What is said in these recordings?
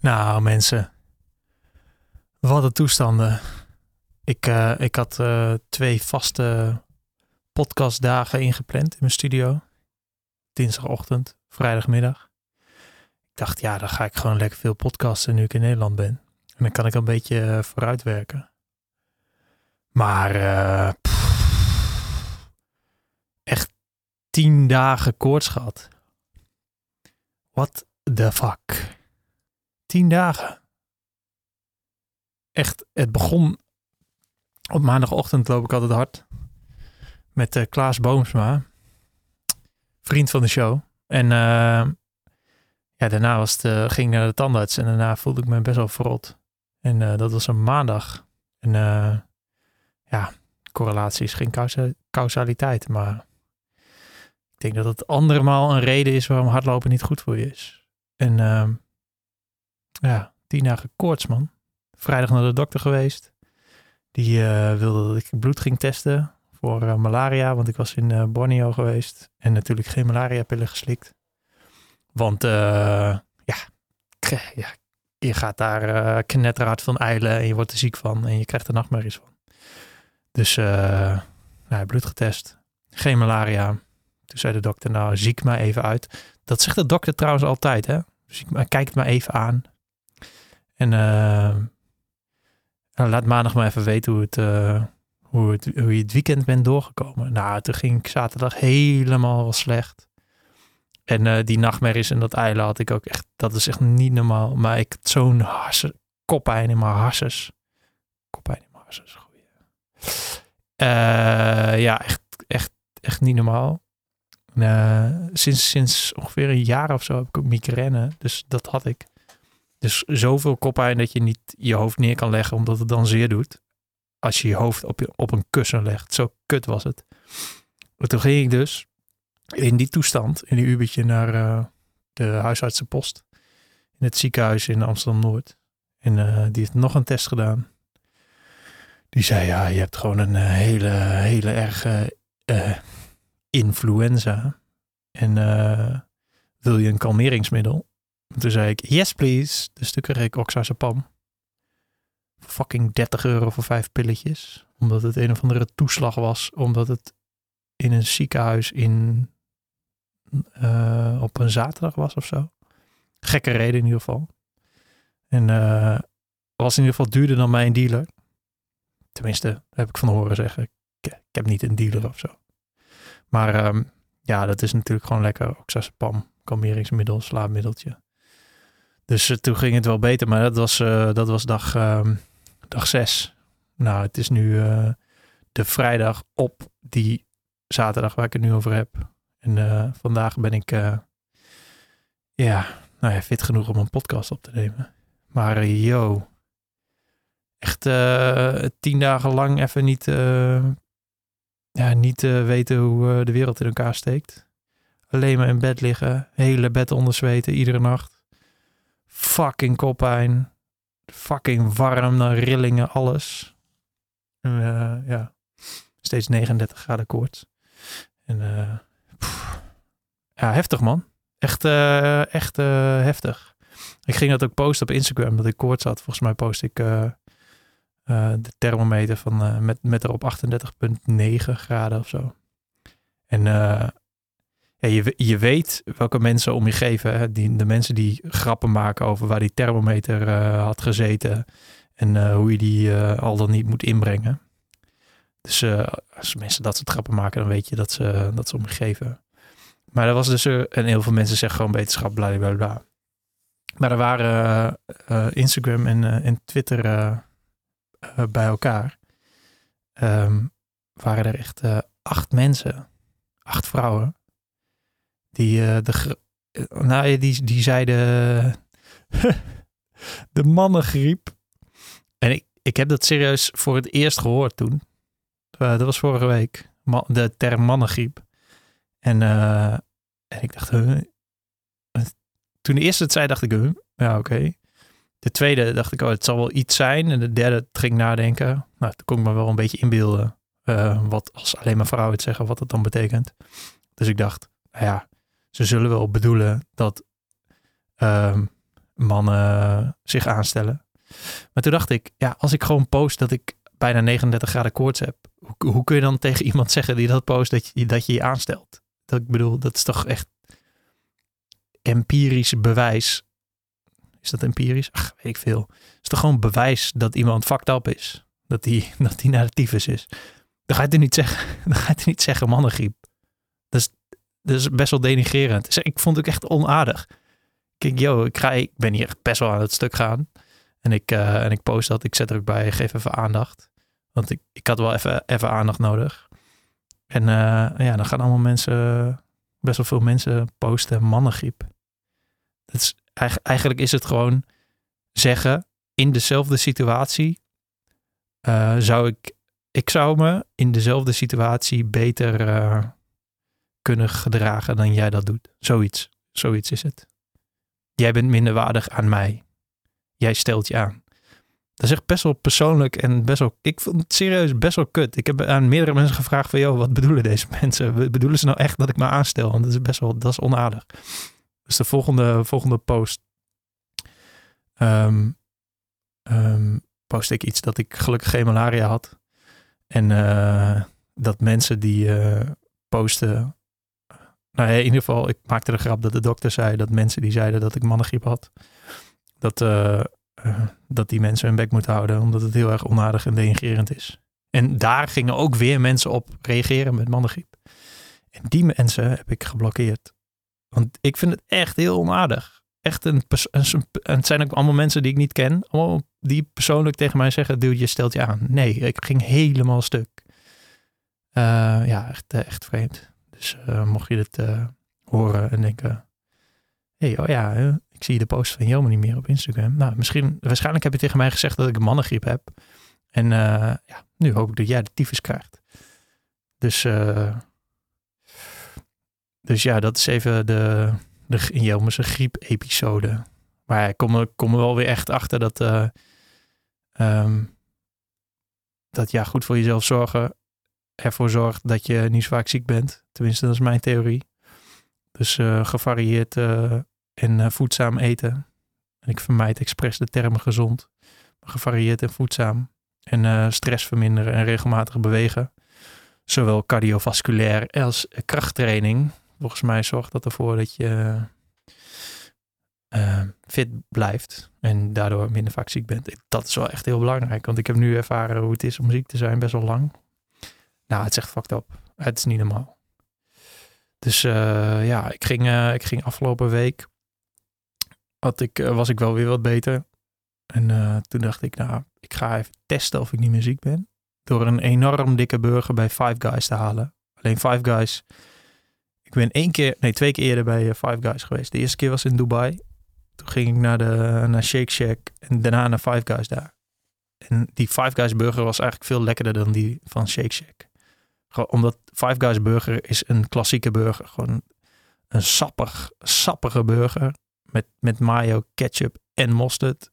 Nou, mensen. Wat een toestanden. Ik, eh, ik had eh, twee vaste podcastdagen ingepland in mijn studio. Dinsdagochtend, vrijdagmiddag. Ik dacht, ja, dan ga ik gewoon lekker veel podcasten nu ik in Nederland ben. En dan kan ik een beetje uh, vooruitwerken. Maar echt tien dagen koorts gehad. What the fuck? Tien dagen. Echt, het begon op maandagochtend loop ik altijd hard. Met uh, Klaas Boomsma. Vriend van de show. En uh, ja, daarna was het, uh, ging naar de tandarts. En daarna voelde ik me best wel verrot. En dat was een maandag. En ja, correlatie is geen causa causaliteit. Maar ik denk dat het andermaal een reden is waarom hardlopen niet goed voor je is. En ja, tien dagen koorts, man. Vrijdag naar de dokter geweest. Die uh, wilde dat ik bloed ging testen voor uh, malaria, want ik was in uh, Borneo geweest. En natuurlijk geen malaria-pillen geslikt. Want ja, ja, je gaat daar knetterhard van eilen en je wordt er ziek van en je krijgt er nachtmerries van. Dus nou, bloed getest, geen malaria. Toen zei de dokter, nou ziek maar even uit. Dat zegt de dokter trouwens altijd, hè. Dus kijk het maar even aan. En nou, laat maandag maar even weten hoe, het, uh, hoe, het, hoe je het weekend bent doorgekomen. Nou, toen ging ik zaterdag helemaal slecht. En uh, die nachtmerries en dat eilen had ik ook echt, dat is echt niet normaal. Maar ik had zo'n koppijn in mijn harses. Koppijn in mijn harses, ja, echt, echt, echt niet normaal. sinds, sinds ongeveer een jaar of zo heb ik ook migraine. Dus dat had ik. Dus zoveel koppijn dat je niet je hoofd neer kan leggen omdat het dan zeer doet. Als je je hoofd op, je, op een kussen legt. Zo kut was het. Maar toen ging ik dus in die toestand, in die ubertje, naar uh, de huisartsenpost. In het ziekenhuis in Amsterdam-Noord. En uh, die heeft nog een test gedaan. Die zei, ja, je hebt gewoon een uh, hele, hele erge influenza. En wil je een kalmeringsmiddel? Toen zei ik, yes please. Dus toen kreeg ik oxazepam. Fucking 30 euro voor vijf pilletjes. Omdat het een of andere toeslag was. Omdat het in een ziekenhuis in, uh, op een zaterdag was of zo. Gekke reden in ieder geval. En uh, was in ieder geval duurder dan mijn dealer. Tenminste, heb ik van horen zeggen. Ik, ik heb niet een dealer of zo. Maar um, ja, dat is natuurlijk gewoon lekker. Oxazepam, kalmeringsmiddel, slaapmiddeltje. Dus uh, toen ging het wel beter, maar dat was, uh, dat was dag, uh, dag zes. Nou, het is nu uh, de vrijdag op die zaterdag waar ik het nu over heb. En vandaag ben ik ja, nou ja, fit genoeg om een podcast op te nemen. Maar yo, echt tien dagen lang even niet, ja, niet weten hoe de wereld in elkaar steekt. Alleen maar in bed liggen, hele bed onder zweten, iedere nacht fucking koppijn. Fucking warm, naar rillingen, alles. Uh, ja, steeds 39 graden koorts. En uh, ja, heftig man. Echt, uh, echt heftig. Ik ging dat ook posten op Instagram, dat ik koorts had. Volgens mij post ik de thermometer van, met, met erop 38,9 graden of zo. En je, je weet welke mensen om je geven. Die, de mensen die grappen maken over waar die thermometer uh, had gezeten. En uh, hoe je die uh, al dan niet moet inbrengen. Dus als mensen dat soort grappen maken, dan weet je dat ze, dat ze om je geven. Maar er was dus, en heel veel mensen zeggen gewoon wetenschap, bla bla bla. Maar er waren Instagram en, en Twitter bij elkaar. Um, waren er echt acht mensen, acht vrouwen die, uh, de, nou, die, die zeiden de mannengriep. En ik, ik heb dat serieus voor het eerst gehoord toen. Uh, dat was vorige week. de term mannengriep. En, en ik dacht, toen de eerste het zei, dacht ik, ja, oké. De tweede dacht ik, oh, het zal wel iets zijn. En de derde ging nadenken. Nou, toen kon ik me wel een beetje inbeelden. Uh, wat als alleen maar vrouwen het zeggen, wat dat dan betekent. Dus ik dacht, nou ja, ze zullen wel bedoelen dat um, mannen zich aanstellen. Maar toen dacht ik, ja, als ik gewoon post dat ik bijna 39 graden koorts heb, hoe, hoe kun je dan tegen iemand zeggen die dat post dat je dat je, je aanstelt? Dat ik bedoel, dat is toch echt empirisch bewijs. Is dat empirisch? Ach, weet ik veel. Het is toch gewoon bewijs dat iemand fucked up is. Dat hij dat die naar is. Dan ga je niet zeggen. Dan ga je het niet zeggen mannengriep. Is best wel denigrerend. Dus ik vond het ook echt onaardig. Kijk, yo, ik, ga, ik ben hier best wel aan het stuk gaan. En ik, uh, en ik post dat. Ik zet er ook bij, geef even aandacht. Want ik, ik had wel even, even aandacht nodig. En uh, ja, dan gaan allemaal mensen, best wel veel mensen posten mannengriep. Dat is, eigenlijk is het gewoon zeggen, in dezelfde situatie uh, zou ik, ik zou me in dezelfde situatie beter kunnen gedragen dan jij dat doet. Zoiets, zoiets is het. Jij bent minder waardig aan mij. Jij stelt je aan. Dat is echt best wel persoonlijk en best wel. Ik vond het serieus best wel kut. Ik heb aan meerdere mensen gevraagd van, joh, wat bedoelen deze mensen? Bedoelen ze nou echt dat ik me aanstel? Want dat is best wel, dat is onaardig. Dus de volgende, volgende post. Um, post ik iets dat ik gelukkig geen malaria had. En uh, dat mensen die uh, posten. Nou in ieder geval, ik maakte de grap dat de dokter zei dat mensen die zeiden dat ik mannengriep had. Dat, uh, dat die mensen hun bek moeten houden, omdat het heel erg onaardig en denigrerend is. En daar gingen ook weer mensen op reageren met mannengriep. En die mensen heb ik geblokkeerd. Want ik vind het echt heel onaardig. Echt een, een het zijn ook allemaal mensen die ik niet ken. Allemaal die persoonlijk tegen mij zeggen: Dude, je stelt je aan. Nee, ik ging helemaal stuk. Uh, ja, echt, echt vreemd. Dus uh, mocht je dit uh, horen en denken: hey, oh ja, ik zie de post van Joma niet meer op Instagram. Nou, misschien, waarschijnlijk heb je tegen mij gezegd dat ik een mannengriep heb. En ja, nu hoop ik dat jij de tyfus krijgt. Dus dus ja, dat is even de, de Jelmense griep-episode. Maar ik kom, er, wel weer echt achter dat, um, dat ja, goed voor jezelf zorgen ervoor zorgt dat je niet zo vaak ziek bent. Tenminste, dat is mijn theorie. Dus uh, gevarieerd uh, en voedzaam eten. En ik vermijd expres de termen gezond. Maar gevarieerd en voedzaam. En stress verminderen en regelmatig bewegen. Zowel cardiovasculair als krachttraining volgens mij zorgt dat ervoor dat je fit blijft en daardoor minder vaak ziek bent. Dat is wel echt heel belangrijk, want ik heb nu ervaren hoe het is om ziek te zijn, best wel lang. Nou, het is echt fucked up. Het is niet normaal. Dus uh, ja, ik ging, uh, ik ging afgelopen week, had ik, was ik wel weer wat beter. En toen dacht ik, nou, ik ga even testen of ik niet meer ziek ben. Door een enorm dikke burger bij Five Guys te halen. Alleen Five Guys ik ben één keer, nee, twee keer eerder bij eh, Five Guys geweest. De eerste keer was in Dubai. Toen ging ik naar, de, naar Shake Shack en daarna naar Five Guys daar. En die Five Guys burger was eigenlijk veel lekkerder dan die van Shake Shack. Omdat Five Guys burger is een klassieke burger. Gewoon een sappig, sappige burger. Met, met mayo, ketchup en mosterd.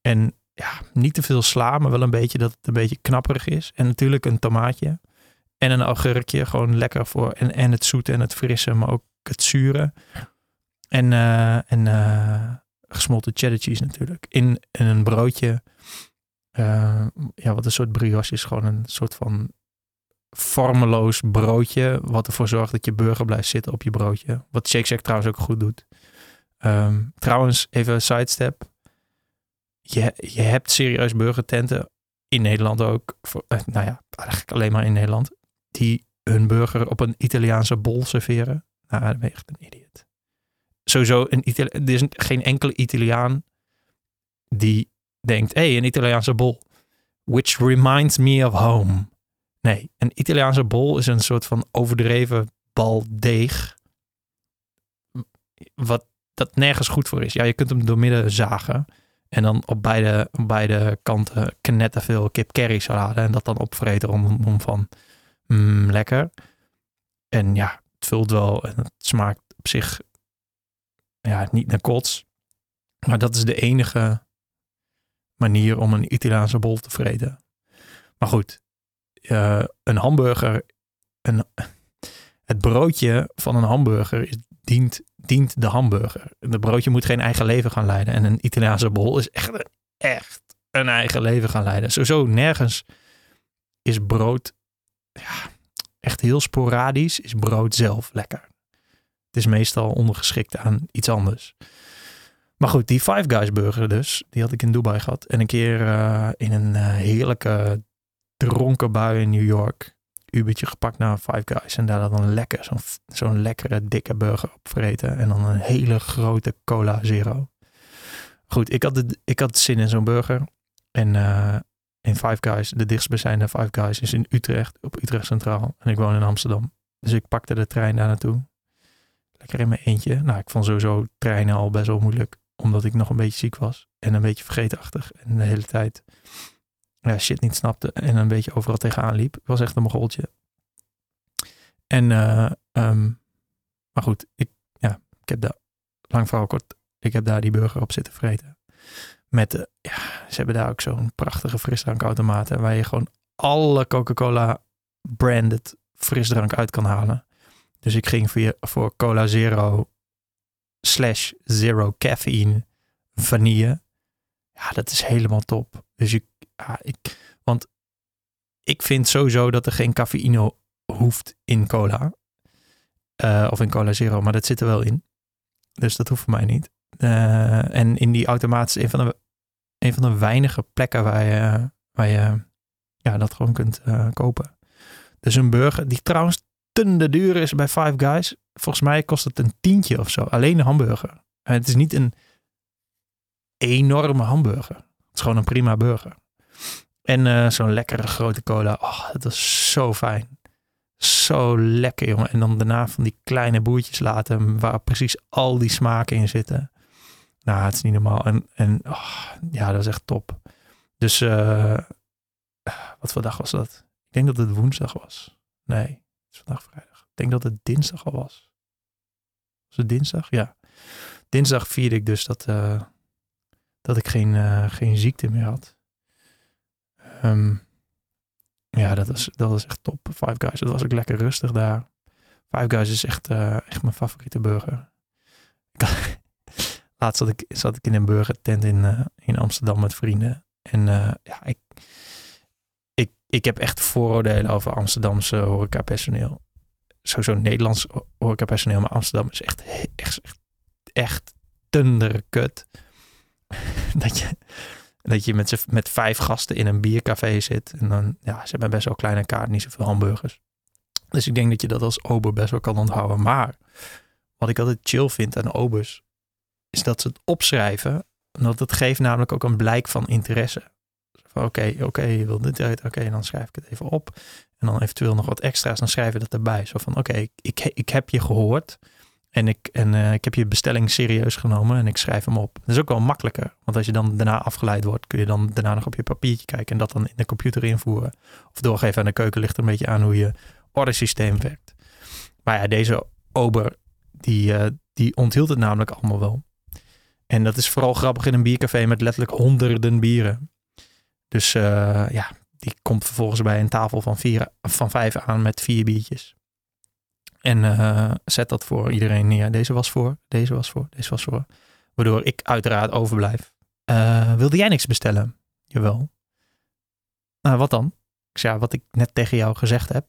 En ja, niet te veel sla, maar wel een beetje dat het een beetje knapperig is. En natuurlijk een tomaatje. En een augurkje, gewoon lekker voor. En, en het zoete en het frisse, maar ook het zure. En, uh, en uh, gesmolten cheddar cheese natuurlijk. In, in een broodje. Uh, ja, wat een soort brioche is. Gewoon een soort van vormeloos broodje. Wat ervoor zorgt dat je burger blijft zitten op je broodje. Wat Shake Shack trouwens ook goed doet. Um, trouwens, even een sidestep. Je, je hebt serieus burgertenten in Nederland ook. Voor, nou ja, eigenlijk alleen maar in Nederland die hun burger op een Italiaanse bol serveren. Nou, dan ben je echt een idiot. Sowieso, een Itali er is geen enkele Italiaan die denkt, hé, hey, een Italiaanse bol. Which reminds me of home. Nee, een Italiaanse bol is een soort van overdreven baldeeg. Wat dat nergens goed voor is. Ja, je kunt hem doormidden zagen. En dan op beide, op beide kanten knetterveel kip curry salade. En dat dan opvreten om, om van mm, lekker. En ja, het vult wel en het smaakt op zich ja, niet naar kots. Maar dat is de enige manier om een Italiaanse bol te vreten. Maar goed, uh, een hamburger, een, het broodje van een hamburger is, dient dient de hamburger. De broodje moet geen eigen leven gaan leiden. En een Italiaanse bol is echt, echt een eigen leven gaan leiden. Sowieso nergens is brood ja, echt heel sporadisch. Is brood zelf lekker. Het is meestal ondergeschikt aan iets anders. Maar goed, die Five Guys burger dus, die had ik in Dubai gehad. En een keer uh, in een uh, heerlijke dronken bui in New York. Ubertje gepakt naar Five Guys. En daar dan lekker, zo'n zo'n lekkere dikke burger opvreten. En dan een hele grote cola zero. Goed, ik had, de, ik had zin in zo'n burger. En uh, in Five Guys, de dichtstbijzijnde Five Guys is in Utrecht, op Utrecht Centraal. En ik woon in Amsterdam. Dus ik pakte de trein daar naartoe. Lekker in mijn eentje. Nou, ik vond sowieso treinen al best wel moeilijk. Omdat ik nog een beetje ziek was. En een beetje vergeetachtig. En de hele tijd ja, shit niet snapte. En een beetje overal tegenaan liep. Was echt een mogoltje. En, uh, um, maar goed, ik, ja, ik heb daar, lang verhaal kort, ik heb daar die burger op zitten vreten. Met, uh, ja, ze hebben daar ook zo'n prachtige frisdrankautomaten waar je gewoon alle Coca-Cola branded frisdrank uit kan halen. Dus ik ging voor, voor Cola Zero slash Zero Caffeine vanille. Ja, dat is helemaal top. Dus ik, ja, ik, want ik vind sowieso dat er geen cafeïne hoeft in cola. Uh, of in Cola Zero, maar dat zit er wel in. Dus dat hoeft voor mij niet. Uh, en in die automaat is een van de, een van de weinige plekken waar je, waar je ja, dat gewoon kunt uh, kopen. Dus een burger, die trouwens te duur is bij Five Guys. Volgens mij kost het een tientje of zo. Alleen de hamburger. Het is niet een enorme hamburger. Het is gewoon een prima burger. En uh, zo'n lekkere grote cola. Oh, dat is zo fijn. Zo lekker, jongen. En dan daarna van die kleine boertjes laten waar precies al die smaken in zitten. Nou, het is niet normaal. En, en oh, ja, dat is echt top. Dus uh, wat voor dag was dat? Ik denk dat het woensdag was. Nee, het is vandaag vrijdag. Ik denk dat het dinsdag al was. Was het dinsdag? Ja. Dinsdag vierde ik dus dat, uh, dat ik geen, geen ziekte meer had. Um, ja, dat was, dat was echt top. Five Guys, dat was ook lekker rustig daar. Five Guys is echt, uh, echt mijn favoriete burger. Laatst zat ik, zat ik in een burgertent in, uh, in Amsterdam met vrienden. En uh, ja, ik, ik, ik heb echt vooroordelen over Amsterdamse horecapersoneel. Sowieso Nederlands horecapersoneel, maar Amsterdam is echt, echt, echt, echt tunderkut. dat je dat je met, met vijf gasten in een biercafé zit. En dan, ja, ze hebben best wel kleine kaart, niet zoveel hamburgers. Dus ik denk dat je dat als ober best wel kan onthouden. Maar wat ik altijd chill vind aan obers, is dat ze het opschrijven. Want dat geeft namelijk ook een blijk van interesse. Oké, oké, okay, je wil dit uit. Oké, dan schrijf ik het even op. En dan eventueel nog wat extra's, dan schrijven we dat erbij. Zo van, oké, ik, ik heb je gehoord. En, ik, en uh, ik heb je bestelling serieus genomen en ik schrijf hem op. Dat is ook wel makkelijker. Want als je dan daarna afgeleid wordt, kun je dan daarna nog op je papiertje kijken en dat dan in de computer invoeren. Of doorgeven aan de keuken ligt er een beetje aan hoe je ordersysteem werkt. Maar ja, deze ober, die, uh, die onthield het namelijk allemaal wel. En dat is vooral grappig in een biercafé met letterlijk honderden bieren. Dus uh, ja, die komt vervolgens bij een tafel van, vier, van vijf aan met vier biertjes. En uh, zet dat voor iedereen neer. Deze was voor, deze was voor, deze was voor. Waardoor ik uiteraard overblijf. Uh, wilde jij niks bestellen? Jawel. Nou, wat dan? Ik zei, ja, wat ik net tegen jou gezegd heb.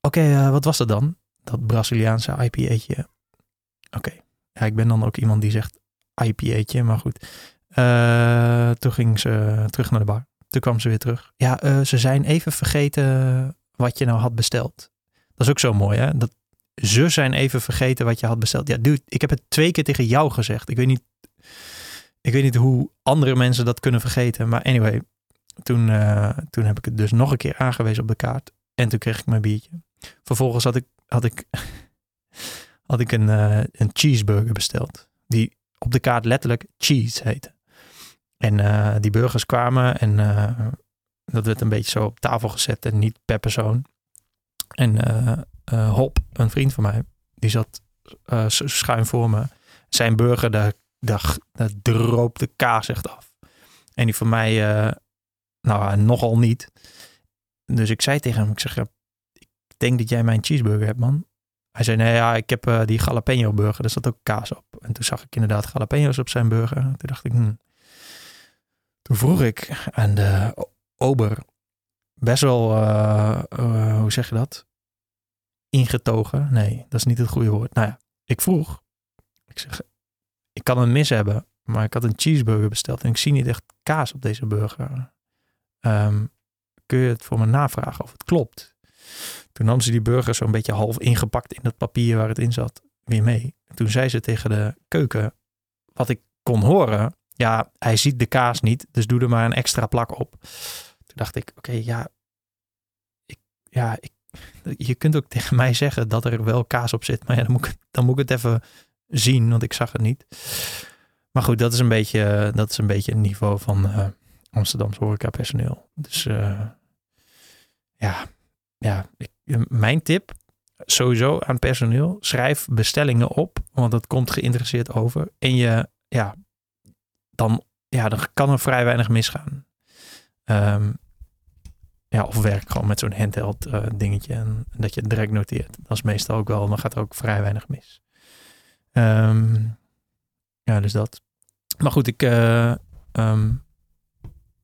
Oké, uh, wat was dat dan? Dat Braziliaanse IPA'tje. Oké. Ja, ik ben dan ook iemand die zegt IPA'tje, maar goed. toen ging ze terug naar de bar. Toen kwam ze weer terug. Ja, ze zijn even vergeten wat je nou had besteld. Dat is ook zo mooi, hè? Dat ze zijn even vergeten wat je had besteld. Ja, dude, ik heb het twee keer tegen jou gezegd. Ik weet niet, ik weet niet hoe andere mensen dat kunnen vergeten. Maar anyway, toen, uh, toen heb ik het dus nog een keer aangewezen op de kaart. En toen kreeg ik mijn biertje. Vervolgens had ik, had ik, had ik een, uh, een cheeseburger besteld. Die op de kaart letterlijk cheese heette. En uh, die burgers kwamen en dat werd een beetje zo op tafel gezet en niet per persoon. En uh, Hop, een vriend van mij, die zat uh, schuin voor me. Zijn burger, daar, daar, droop de kaas echt af. En die van mij, nou nogal niet. Dus ik zei tegen hem, ik zeg, ik denk dat jij mijn cheeseburger hebt, man. hij zei, nee ja, ik heb eh, die jalapeno burger, daar zat ook kaas op. En toen zag ik inderdaad jalapenos op zijn burger. Toen dacht ik, hm. Toen vroeg ik aan de ober, best wel, eh, eh, hoe zeg je dat? Ingetogen. Nee, dat is niet het goede woord. Nou ja, ik vroeg, ik zeg, ik kan een mis hebben, maar ik had een cheeseburger besteld en ik zie niet echt kaas op deze burger. Ehm, kun je het voor me navragen of het klopt? Toen nam ze die burger zo'n beetje half ingepakt in dat papier waar het in zat weer mee. En toen zei ze tegen de keuken, wat ik kon horen, ja, hij ziet de kaas niet, dus doe er maar een extra plak op. Dacht ik, oké, ja, ik, ja ik, je kunt ook tegen mij zeggen dat er wel kaas op zit, maar ja, dan moet ik, dan moet ik het even zien, want ik zag het niet. Maar goed, dat is een beetje, dat is een beetje het niveau van uh, Amsterdamse horecapersoneel. Dus uh, ja, ja mijn tip sowieso aan personeel, schrijf bestellingen op, want dat komt geïnteresseerd over. En je, ja, dan, ja, dan kan er vrij weinig misgaan. Um, ja, of werk gewoon met zo'n handheld uh, dingetje en, dat je het direct noteert. Dat is meestal ook wel, dan gaat er ook vrij weinig mis. Um, ja, dus dat. Maar goed, ik, uh, um,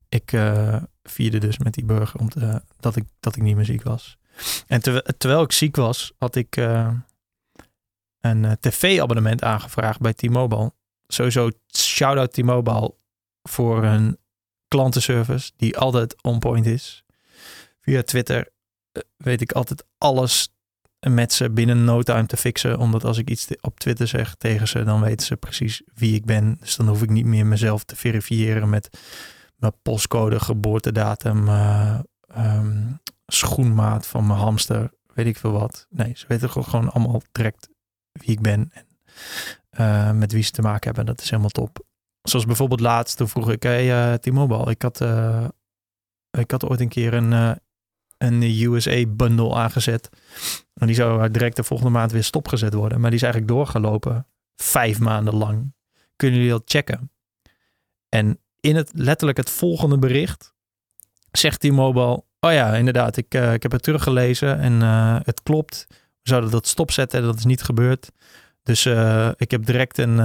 ik uh, vierde dus met die burger om te, dat, ik, dat ik niet meer ziek was. En ter, terwijl ik ziek was, had ik een tv-abonnement aangevraagd bij T-Mobile. Sowieso shout-out T-Mobile voor een klantenservice die altijd on point is. Via Twitter eh, weet ik altijd alles met ze binnen no time te fixen. Omdat als ik iets op Twitter zeg tegen ze, dan weten ze precies wie ik ben. Dus dan hoef ik niet meer mezelf te verifiëren met mijn postcode, geboortedatum, uh, um, schoenmaat van mijn hamster, weet ik veel wat. Nee, ze weten gewoon allemaal direct wie ik ben en uh, met wie ze te maken hebben. Dat is helemaal top. Zoals bijvoorbeeld laatst, toen vroeg ik, hey, T-Mobile, ik had, ik had ooit een keer een, een USA-bundle aangezet. En die zou direct de volgende maand weer stopgezet worden. Maar die is eigenlijk doorgelopen, vijf maanden lang. Kunnen jullie dat checken? En in het letterlijk het volgende bericht zegt T-Mobile, oh ja, inderdaad, ik, ik heb het teruggelezen en het klopt. We zouden dat stopzetten, dat is niet gebeurd. Dus ik heb direct een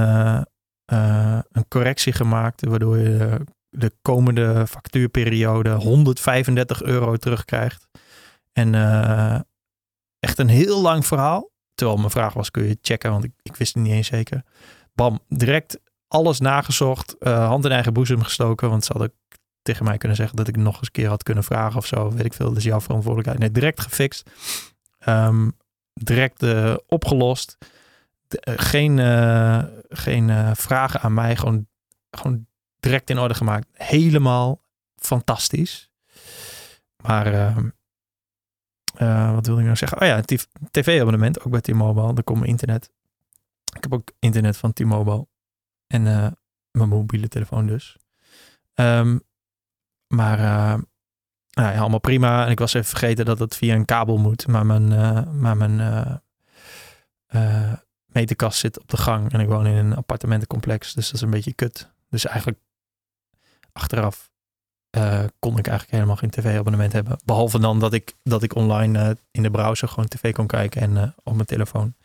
een correctie gemaakt, waardoor je de komende factuurperiode 135 euro terugkrijgt. En uh, echt een heel lang verhaal. Terwijl mijn vraag was, kun je checken, want ik, wist het niet eens zeker. Bam, direct alles nagezocht, uh, hand in eigen boezem gestoken. Want ze hadden tegen mij kunnen zeggen dat ik nog eens een keer had kunnen vragen of zo. Weet ik veel, dus jouw verantwoordelijkheid. Nee, direct gefixt. Um, direct uh, opgelost. Eh, geen, geen vragen aan mij. Gewoon, gewoon direct in orde gemaakt. Helemaal fantastisch. Maar wat wilde ik nou zeggen? Oh ja, tv-abonnement ook bij T-Mobile. Er komt internet. Ik heb ook internet van T-Mobile. En mijn mobiele telefoon dus. Um, maar nou ja, allemaal prima. En ik was even vergeten dat het via een kabel moet. Maar mijn, maar mijn meterkast zit op de gang en ik woon in een appartementencomplex. Dus dat is een beetje kut. Dus eigenlijk achteraf uh, kon ik eigenlijk helemaal geen tv-abonnement hebben. Behalve dan dat ik, dat ik online uh, in de browser gewoon tv kon kijken en uh, op mijn telefoon.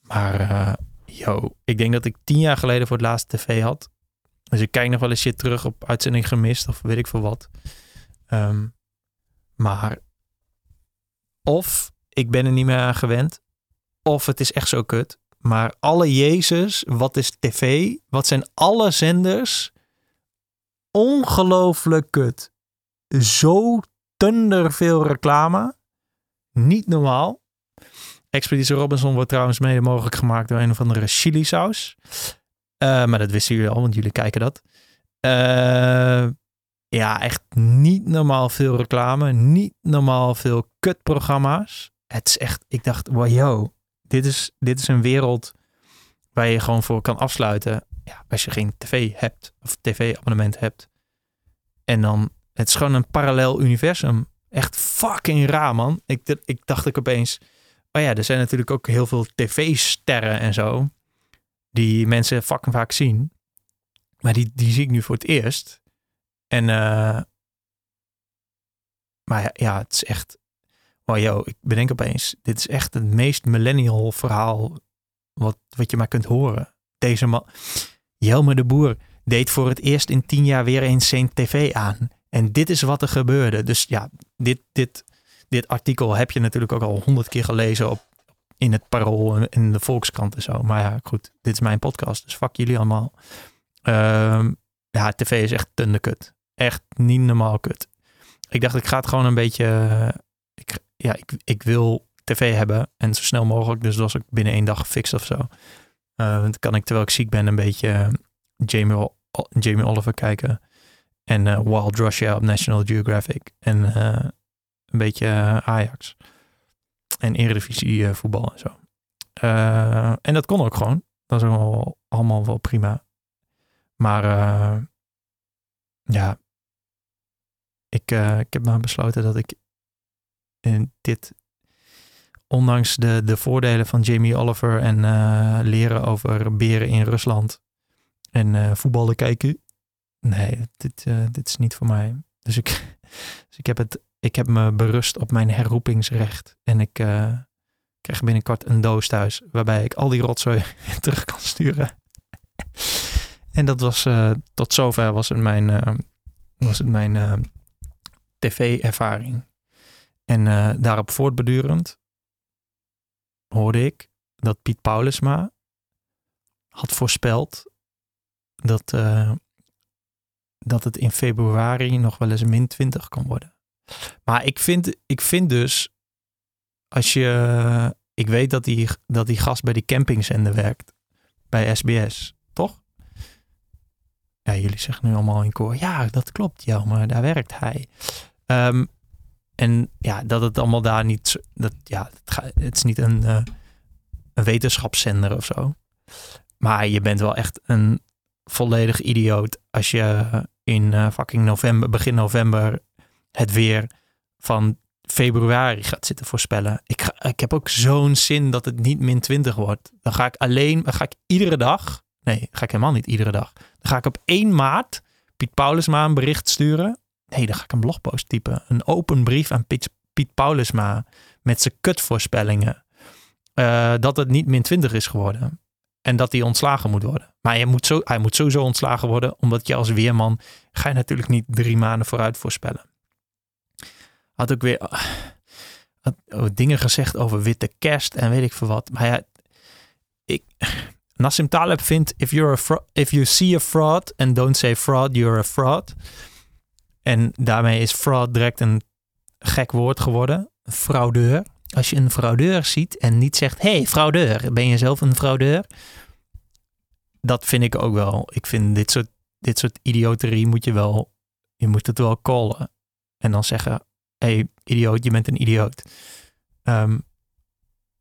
Maar yo, ik denk dat ik tien jaar geleden voor het laatst tv had. Dus ik kijk nog wel eens shit terug op uitzending gemist of weet ik veel wat. Um, maar of ik ben er niet meer aan gewend. Of het is echt zo kut. Maar alle Jezus, wat is tv? Wat zijn alle zenders? Ongelooflijk kut. Zo tunder veel reclame. Niet normaal. Expeditie Robinson wordt trouwens mede mogelijk gemaakt door een of andere chili saus. Uh, maar dat wisten jullie al, want jullie kijken dat. Uh, ja, echt niet normaal veel reclame. Niet normaal veel kutprogramma's. Het is echt, ik dacht, wow, dit is, dit is een wereld waar je gewoon voor kan afsluiten. Als je geen tv hebt of tv-abonnement hebt. En dan, het is gewoon een parallel universum. Echt fucking raar, man. Ik, ik dacht ik opeens, oh ja, er zijn natuurlijk ook heel veel tv-sterren en zo. Die mensen fucking vaak zien. Maar die, die zie ik nu voor het eerst. En, uh, maar ja, ja, het is echt Oh yo, ik bedenk opeens, dit is echt het meest millennial verhaal wat, wat je maar kunt horen. Deze man, Jelmer de Boer, deed voor het eerst in tien jaar weer eens zijn tv aan. En dit is wat er gebeurde. Dus ja, dit, dit, dit artikel heb je natuurlijk ook al honderd keer gelezen op, in het Parool en in de Volkskrant en zo. Maar ja, goed, dit is mijn podcast, dus fuck jullie allemaal. Ehm, ja, tv is echt kut. Echt niet normaal kut. Ik dacht, ik ga het gewoon een beetje... ik, ja, ik, ik wil tv hebben en zo snel mogelijk. Dus dat was ik binnen één dag gefixt of zo. Uh, dan kan ik, terwijl ik ziek ben, een beetje Jamie, Jamie Oliver kijken. En uh, Wild Russia op National Geographic. En een beetje Ajax. En Eredivisie voetbal en zo. en dat kon ook gewoon. Dat is allemaal, allemaal wel prima. Maar ja, ik, ik heb maar besloten dat ik in dit, ondanks de, de voordelen van Jamie Oliver en leren over beren in Rusland, en uh, voetballen kijken. Nee, dit, uh, dit is niet voor mij. Dus ik, dus ik, heb het, ik heb me berust op mijn herroepingsrecht. En ik krijg binnenkort een doos thuis. Waarbij ik al die rotzooi terug kan sturen. en dat was tot zover was het mijn, was het mijn tv-ervaring. En daarop voortbedurend hoorde ik dat Piet Paulusma had voorspeld dat, uh, dat het in februari nog wel eens min 20 kan worden. Maar ik vind, ik vind dus, als je. Ik weet dat die, dat die gast bij die campingzender werkt. Bij SBS, toch? Ja, jullie zeggen nu allemaal in koor. Ja, dat klopt, ja, maar daar werkt hij. Um, en ja, dat het allemaal daar niet. Dat, ja, het, is niet een, uh, een wetenschapszender of zo. Maar je bent wel echt een volledig idioot als je in uh, fucking november, begin november het weer van februari gaat zitten voorspellen. Ik, ik heb ook zo'n zin dat het niet min 20 wordt. Dan ga ik alleen, dan ga ik iedere dag, nee, ga ik helemaal niet iedere dag. Dan ga ik op 1 maart Piet Paulusma een bericht sturen. Nee, dan ga ik een blogpost typen. Een open brief aan Piet, Paulusma met zijn kutvoorspellingen. Uh, dat het niet min 20 is geworden. En dat hij ontslagen moet worden. Maar hij moet, zo, hij moet sowieso ontslagen worden, omdat je als weerman ga je natuurlijk niet drie maanden vooruit voorspellen. Had ook weer had, dingen gezegd over witte kerst en weet ik veel wat. Maar ja, ik, Nassim Taleb vindt, if, you're a if you see a fraud and don't say fraud, you're a fraud. En daarmee is fraud direct een gek woord geworden. Fraudeur. Als je een fraudeur ziet en niet zegt: hey, fraudeur, ben je zelf een fraudeur? Dat vind ik ook wel. Ik vind dit soort, dit soort idioterie moet je wel, je moet het wel callen. En dan zeggen: hey, idioot, je bent een idioot. Um,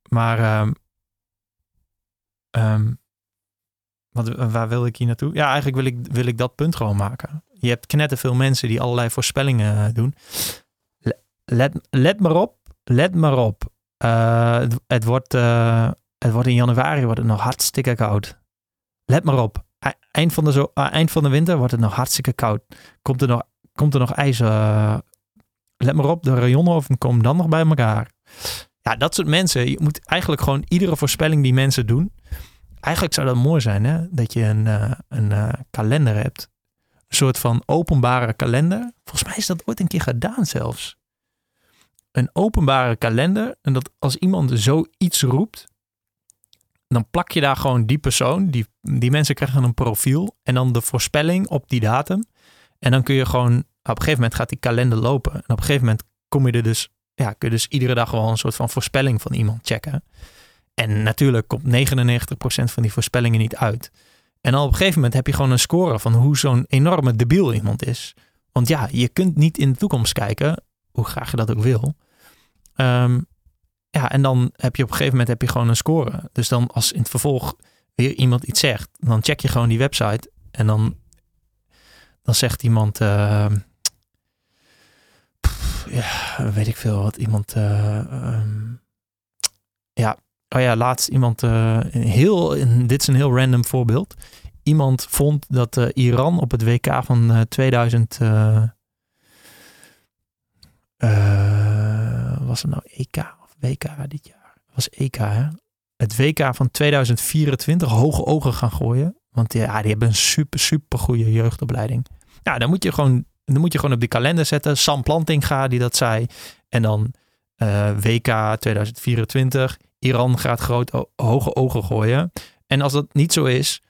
maar um, um, waar wil ik hier naartoe? Ja, eigenlijk wil ik, wil ik dat punt gewoon maken. Je hebt knetterveel mensen die allerlei voorspellingen doen. Let, let maar op let maar op. Uh, het, wordt, uh, het wordt in januari wordt het nog hartstikke koud. Let maar op. Eind van de, zo, eind van de winter wordt het nog hartstikke koud. Komt er nog, komt er nog ijs. let maar op, de rayonoven komen dan nog bij elkaar. Ja, dat soort mensen. Je moet eigenlijk gewoon iedere voorspelling die mensen doen. Eigenlijk zou dat mooi zijn, hè? Dat je een, een kalender hebt. Een soort van openbare kalender. Volgens mij is dat ooit een keer gedaan zelfs een openbare kalender. En dat als iemand zoiets roept, dan plak je daar gewoon die persoon. Die, die mensen krijgen een profiel en dan de voorspelling op die datum. En dan kun je gewoon, op een gegeven moment gaat die kalender lopen. En op een gegeven moment kom je er dus, ja, kun je dus iedere dag gewoon een soort van voorspelling van iemand checken. En natuurlijk komt 99% van die voorspellingen niet uit. En dan op een gegeven moment heb je gewoon een score van hoe zo'n enorme debiel iemand is. Want ja, je kunt niet in de toekomst kijken hoe graag je dat ook wil. Ehm, ja, en dan heb je op een gegeven moment heb je gewoon een score. Dus dan als in het vervolg weer iemand iets zegt, dan check je gewoon die website en dan, dan zegt iemand, uh, ja, weet ik veel wat iemand, uh, um, ja, oh ja, laatst iemand, uh, heel, dit is een heel random voorbeeld. Iemand vond dat Iran op het WK van 2000 was het nou EK of WK dit jaar? Het was EK, hè? Het WK van 2024 hoge ogen gaan gooien. Want ja, die hebben een super, super goede jeugdopleiding. Ja, dan moet je gewoon, dan moet je gewoon op die kalender zetten. Sam Plantinga die dat zei. En dan uh, WK 2024. Iran gaat groot hoge ogen gooien. En als dat niet zo is,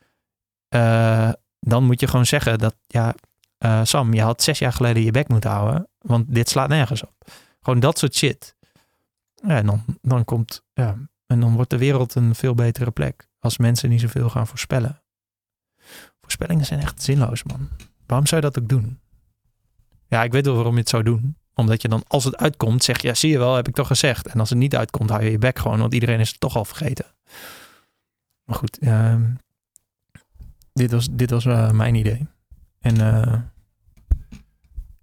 uh, dan moet je gewoon zeggen dat, ja, uh, Sam, je had zes jaar geleden je bek moeten houden, want dit slaat nergens op. Gewoon dat soort shit. Ja, en dan, dan komt, en dan wordt de wereld een veel betere plek. Als mensen niet zoveel gaan voorspellen. Voorspellingen zijn echt zinloos, man. Waarom zou je dat ook doen? Ja, ik weet wel waarom je het zou doen. Omdat je dan, als het uitkomt, zeg je, ja, zie je wel, heb ik toch gezegd. En als het niet uitkomt, hou je je bek gewoon, want iedereen is het toch al vergeten. Maar goed, uh, dit was, dit was uh, mijn idee. En uh,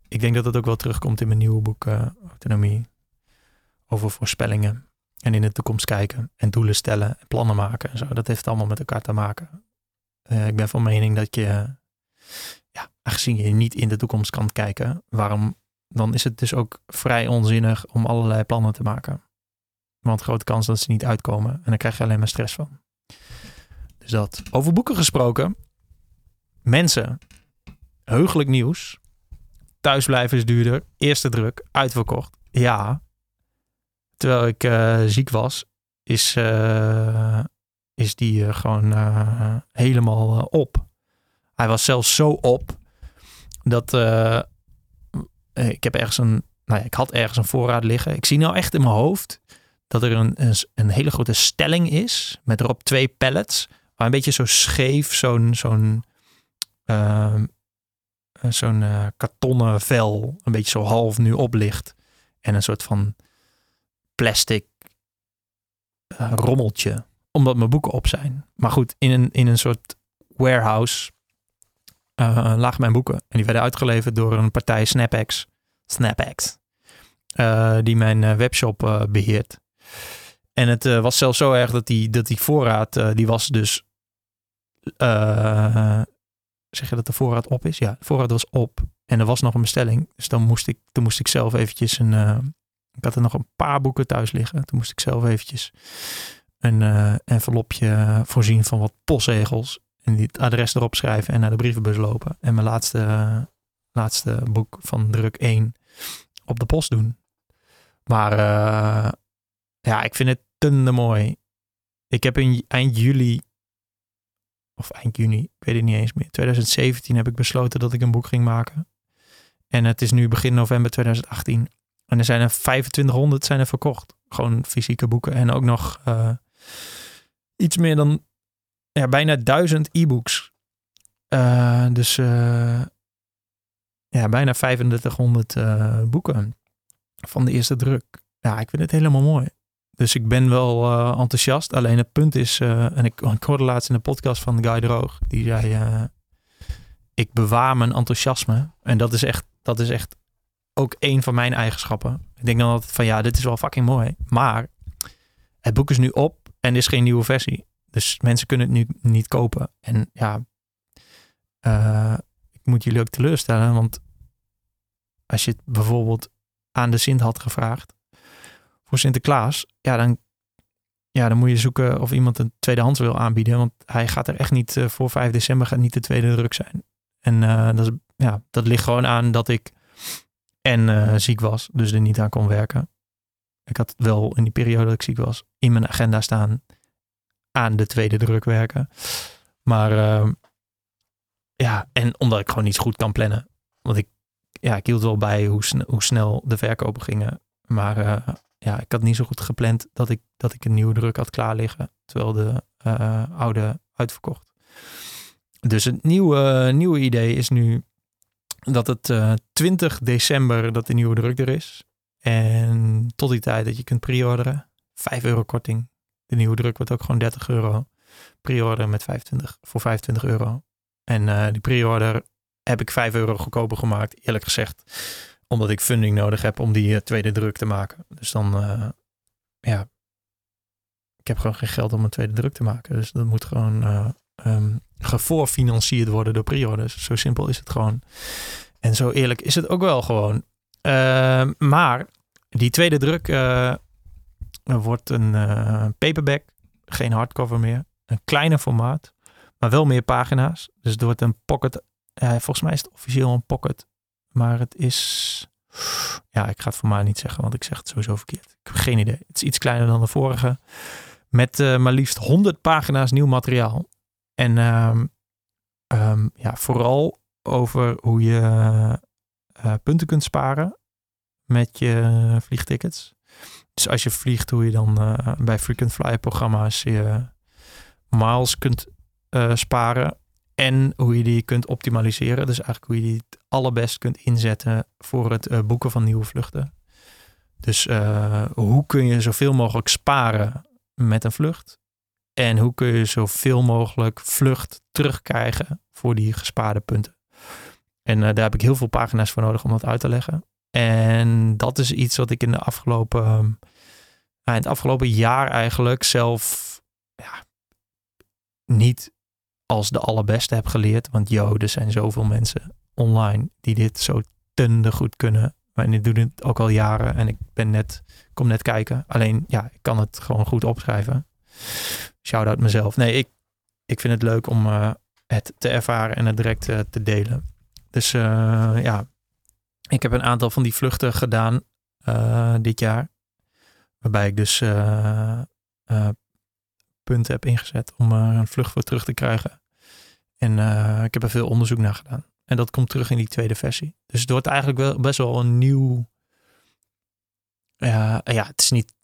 ik denk dat dat ook wel terugkomt in mijn nieuwe boek uh, Autonomie. Over voorspellingen. En in de toekomst kijken. En doelen stellen. En plannen maken. En zo. Dat heeft allemaal met elkaar te maken. ik ben van mening dat je, ja, aangezien je niet in de toekomst kan kijken, waarom, dan is het dus ook vrij onzinnig om allerlei plannen te maken. Want grote kans dat ze niet uitkomen. En dan krijg je alleen maar stress van. Dus dat. Over boeken gesproken. Mensen. Heugelijk nieuws. Thuisblijven is duurder. Eerste druk. Uitverkocht. Ja. Terwijl ik uh, ziek was, is, uh, is die uh, gewoon helemaal op. Hij was zelfs zo op dat ik heb ergens een, nou ja, ik had ergens een voorraad liggen. Ik zie nou echt in mijn hoofd dat er een, een, hele grote stelling is met erop twee pallets waar een beetje zo scheef zo'n zo'n uh, zo'n uh, kartonnen vel een beetje zo half nu oplicht. En een soort van plastic rommeltje. Omdat mijn boeken op zijn. Maar goed, in een, in een soort warehouse lagen mijn boeken. En die werden uitgeleverd door een partij SnapX. SnapX. die mijn webshop beheert. En het was zelfs zo erg dat die, dat die voorraad, die was dus zeg je dat de voorraad op is? Ja, de voorraad was op. En er was nog een bestelling. Dus dan moest ik, toen moest ik zelf eventjes een... Ik had er nog een paar boeken thuis liggen. Toen moest ik zelf eventjes een uh, envelopje voorzien van wat postzegels. En het adres erop schrijven en naar de brievenbus lopen. En mijn laatste, laatste boek van druk 1 op de post doen. Maar ja, ik vind het te mooi. Ik heb in eind juli of eind juni, weet het niet eens meer. 2017 heb ik besloten dat ik een boek ging maken. En het is nu begin november 2018. En er zijn er 2500 zijn er verkocht. Gewoon fysieke boeken. En ook nog uh, iets meer dan ja, bijna duizend e-books. Uh, dus ja, bijna 3500 boeken van de eerste druk. Ja, ik vind het helemaal mooi. Dus ik ben wel uh, enthousiast. Alleen het punt is, uh, en ik, hoorde laatst in de podcast van Guy Droog, die zei, ik bewaar mijn enthousiasme. En dat is echt, dat is echt ook een van mijn eigenschappen. Ik denk dan altijd van, ja, dit is wel fucking mooi. Maar het boek is nu op en is geen nieuwe versie. Dus mensen kunnen het nu niet kopen. En ja, moet jullie ook teleurstellen, want als je het bijvoorbeeld aan de Sint had gevraagd, voor Sinterklaas, ja, dan, ja, dan moet je zoeken of iemand een tweedehands wil aanbieden. Want hij gaat er echt niet uh, voor 5 december gaat niet de tweede druk zijn. En uh, dat, is, ja, dat ligt gewoon aan dat ik en uh, ziek was, dus er niet aan kon werken. Ik had wel in die periode dat ik ziek was in mijn agenda staan aan de tweede druk werken. Maar ja, en omdat ik gewoon niet goed kan plannen. Want ik, ja, ik hield wel bij hoe, hoe snel de verkopen gingen. Maar ja, ik had niet zo goed gepland dat ik, dat ik een nieuwe druk had klaar liggen. Terwijl de uh, oude uitverkocht. Dus het nieuwe, nieuwe idee is nu dat het uh, eh, 20 december dat de nieuwe druk er is. En tot die tijd dat je kunt pre-orderen. 5 euro korting. De nieuwe druk wordt ook gewoon 30 euro. Pre-order met 25, voor 25 euro. En uh, die pre-order heb ik 5 euro goedkoper gemaakt. Eerlijk gezegd omdat ik funding nodig heb om die eh, tweede druk te maken. Dus dan, uh, ja, ik heb gewoon geen geld om een tweede druk te maken. Dus dat moet gewoon um, gevoorfinancierd worden door pre-orders. Zo simpel is het gewoon. En zo eerlijk is het ook wel gewoon. Uh, maar die tweede druk wordt een paperback, geen hardcover meer. Een kleiner formaat, maar wel meer pagina's. Dus het wordt een pocket. volgens mij is het officieel een pocket. Maar het is. Ja, ik ga het voor mij niet zeggen, want ik zeg het sowieso verkeerd. Ik heb geen idee. Het is iets kleiner dan de vorige. Met uh, maar liefst 100 pagina's nieuw materiaal. En um, ja, vooral over hoe je uh, punten kunt sparen met je vliegtickets. Dus als je vliegt, hoe je dan uh, bij frequent flyer programma's je miles kunt uh, sparen. En hoe je die kunt optimaliseren. Dus eigenlijk hoe je die het allerbest kunt inzetten voor het uh, boeken van nieuwe vluchten. Dus hoe kun je zoveel mogelijk sparen met een vlucht? En hoe kun je zoveel mogelijk vlucht terugkrijgen voor die gespaarde punten? En daar heb ik heel veel pagina's voor nodig om dat uit te leggen. En dat is iets wat ik in de afgelopen, in het afgelopen jaar eigenlijk zelf ja, niet als de allerbeste heb geleerd. Want yo, er zijn zoveel mensen online die dit zo tende goed kunnen. Maar ik doe het ook al jaren en ik ben net, kom net kijken. Alleen ja, ik kan het gewoon goed opschrijven. Shout out mezelf. Nee, ik, ik vind het leuk om uh, het te ervaren en het direct uh, te delen. Dus uh, ja, ik heb een aantal van die vluchten gedaan dit jaar. Waarbij ik dus punten heb ingezet om er een vlucht voor terug te krijgen. En ik heb er veel onderzoek naar gedaan. En dat komt terug in die tweede versie. Dus het wordt eigenlijk wel best wel een nieuw. ja, het is niet.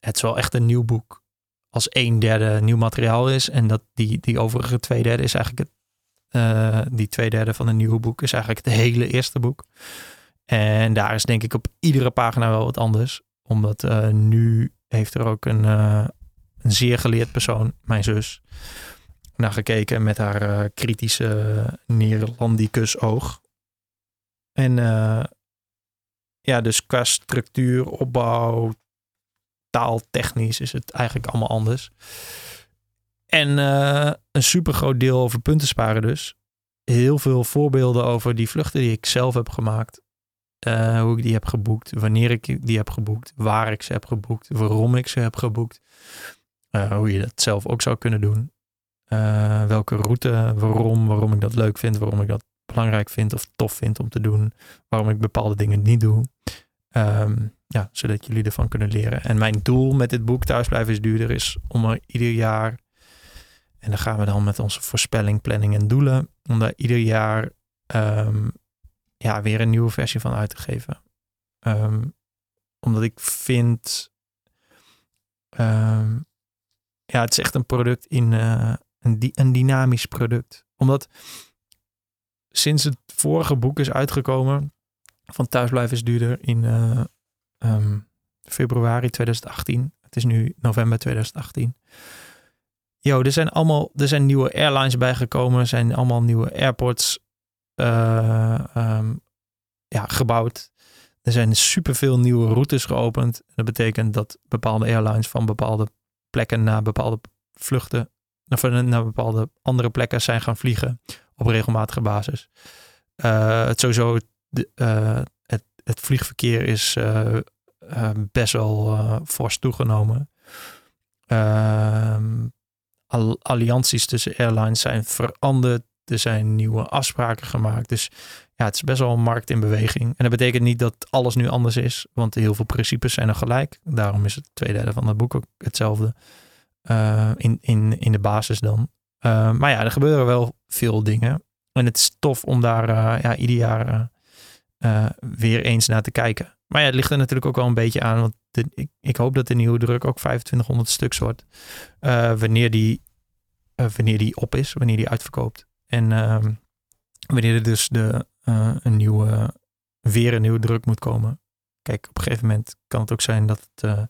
Het, is wel echt een nieuw boek. Als een derde nieuw materiaal is. En dat die, die overige twee derde is eigenlijk het. die twee derde van een nieuwe boek is eigenlijk het hele eerste boek. En daar is denk ik op iedere pagina wel wat anders. Omdat uh, nu heeft er ook een, een zeer geleerd persoon, mijn zus, naar gekeken met haar uh, kritische Neerlandicus oog. En ja, dus qua structuur, opbouw, taaltechnisch is het eigenlijk allemaal anders. En een super groot deel over punten sparen dus. Heel veel voorbeelden over die vluchten die ik zelf heb gemaakt. Hoe ik die heb geboekt, wanneer ik die heb geboekt, waar ik ze heb geboekt, waarom ik ze heb geboekt. Hoe je dat zelf ook zou kunnen doen. Uh, welke route, waarom, waarom ik dat leuk vind, waarom ik dat belangrijk vind of tof vind om te doen. Waarom ik bepaalde dingen niet doe. Um, ja, zodat jullie ervan kunnen leren. En mijn doel met dit boek Thuisblijven is duurder is om er ieder jaar, en dan gaan we dan met onze voorspelling, planning en doelen, om daar ieder jaar um, ja, weer een nieuwe versie van uit te geven. Um, omdat ik vind, ja, het is echt een product in uh, een, een dynamisch product. Omdat sinds het vorige boek is uitgekomen, van Thuisblijven is duurder in uh, um, februari 2018. Het is nu november 2018. Yo, er zijn allemaal, er zijn nieuwe airlines bijgekomen, er zijn allemaal nieuwe airports uh, ja, gebouwd. Er zijn superveel nieuwe routes geopend. Dat betekent dat bepaalde airlines van bepaalde plekken naar bepaalde vluchten, of naar bepaalde andere plekken zijn gaan vliegen op regelmatige basis. Uh, het sowieso, de, uh, het, het vliegverkeer is uh, best wel fors toegenomen. Ehm, allianties tussen airlines zijn veranderd. Er zijn nieuwe afspraken gemaakt. Dus ja, het is best wel een markt in beweging. En dat betekent niet dat alles nu anders is, want heel veel principes zijn er gelijk. Daarom is het tweede derde van het boek ook hetzelfde uh, in, in, in de basis dan. Uh, maar ja, er gebeuren wel veel dingen. En het is tof om daar uh, ja, ieder jaar weer eens naar te kijken. Maar ja, het ligt er natuurlijk ook wel een beetje aan. Want ik, ik, hoop dat de nieuwe druk ook 2500 stuks wordt. wanneer, die, wanneer die op is, wanneer die uitverkoopt. En ehm, wanneer er dus de, een nieuwe, weer een nieuwe druk moet komen. Kijk, op een gegeven moment kan het ook zijn dat, uh,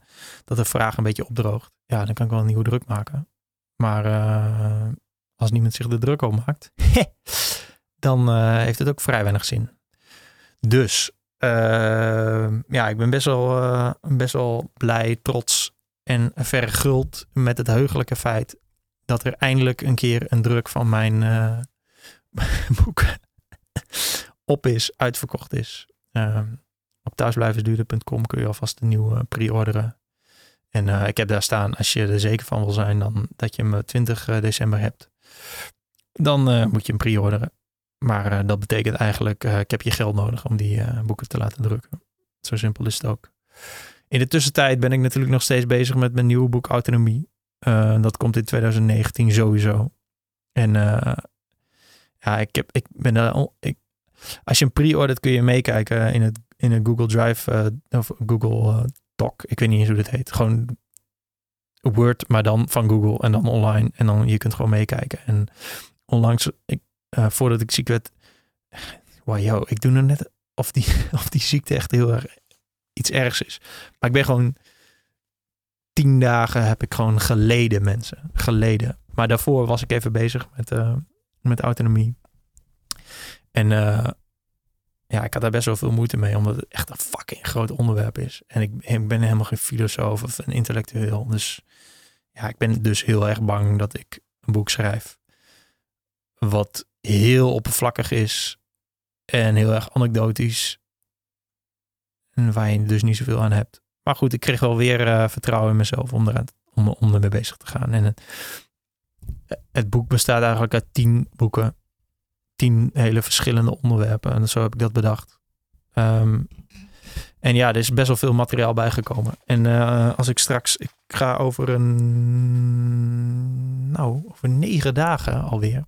dat de vraag een beetje opdroogt. Ja, dan kan ik wel een nieuwe druk maken. Maar uh, als niemand zich de druk op maakt, dan heeft het ook vrij weinig zin. Dus ja, ik ben best wel, best wel blij, trots en verguld met het heugelijke feit dat er eindelijk een keer een druk van mijn boek op is, uitverkocht is. Uh, op thuisblijvensduurder.com kun je alvast een nieuwe pre-orderen. En uh, ik heb daar staan, als je er zeker van wil zijn, dan dat je hem 20 december hebt. Dan moet je hem pre-orderen. Maar dat betekent eigenlijk, ik heb je geld nodig om die boeken te laten drukken. Zo simpel is het ook. In de tussentijd ben ik natuurlijk nog steeds bezig met mijn nieuwe boek Autonomie. dat komt in 2019 sowieso. En ja, ik, heb, ik ben daar. Ik, als je een pre-ordert kun je meekijken in het, in een Google Drive uh, of Google uh, Doc. Ik weet niet eens hoe dat heet. Gewoon Word, maar dan van Google en dan online. En dan je kunt gewoon meekijken. En onlangs, ik, uh, voordat ik ziek werd, wow, ik doe er net of die, of die ziekte echt heel erg iets ergs is. Maar ik ben gewoon tien dagen heb ik gewoon geleden, mensen. Geleden. Maar daarvoor was ik even bezig met, met autonomie. En ja, ik had daar best wel veel moeite mee, omdat het echt een fucking groot onderwerp is. En ik, ben helemaal geen filosoof of een intellectueel. Dus ja, ik ben dus heel erg bang dat ik een boek schrijf. Wat heel oppervlakkig is en heel erg anekdotisch. En waar je dus niet zoveel aan hebt. Maar goed, ik kreeg wel weer uh, vertrouwen in mezelf om, er, om, om ermee bezig te gaan. En het, het boek bestaat eigenlijk uit tien boeken tien hele verschillende onderwerpen. En zo heb ik dat bedacht. Ehm, en ja, er is best wel veel materiaal bijgekomen. En uh, als ik straks, ik ga over een, nou, over negen dagen alweer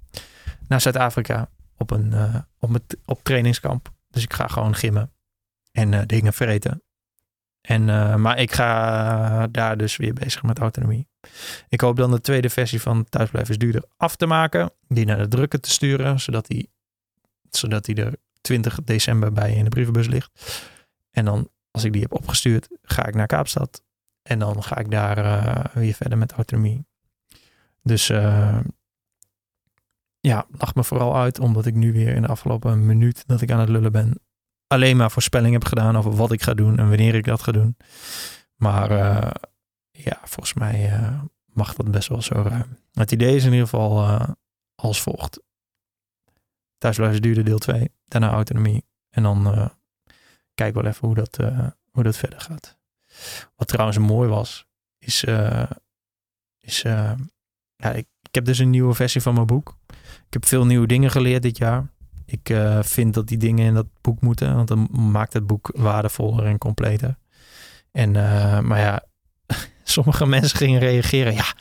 naar Zuid-Afrika op een, uh, op, met, op trainingskamp. Dus ik ga gewoon gimmen en uh, dingen vreten. En, maar ik ga daar dus weer bezig met autonomie. Ik hoop dan de tweede versie van Thuisblijven is duurder af te maken. Die naar de drukker te sturen. Zodat die, zodat die er 20 december bij in de brievenbus ligt. En dan als ik die heb opgestuurd ga ik naar Kaapstad. En dan ga ik daar uh, weer verder met autonomie. Dus uh, ja, lach me vooral uit. Omdat ik nu weer in de afgelopen minuut dat ik aan het lullen ben. Alleen maar voorspelling heb gedaan over wat ik ga doen en wanneer ik dat ga doen. Maar uh, ja, volgens mij uh, mag dat best wel zo ruim. Het idee is in ieder geval uh, als volgt. Thuisblijven duurde deel 2, daarna autonomie. En dan kijk wel even hoe dat, hoe dat verder gaat. Wat trouwens mooi was, is, is ja, ik heb dus een nieuwe versie van mijn boek. Ik heb veel nieuwe dingen geleerd dit jaar. Ik vind dat die dingen in dat boek moeten, want dan maakt het boek waardevoller en completer. En, maar ja, sommige mensen gingen reageren. Ja,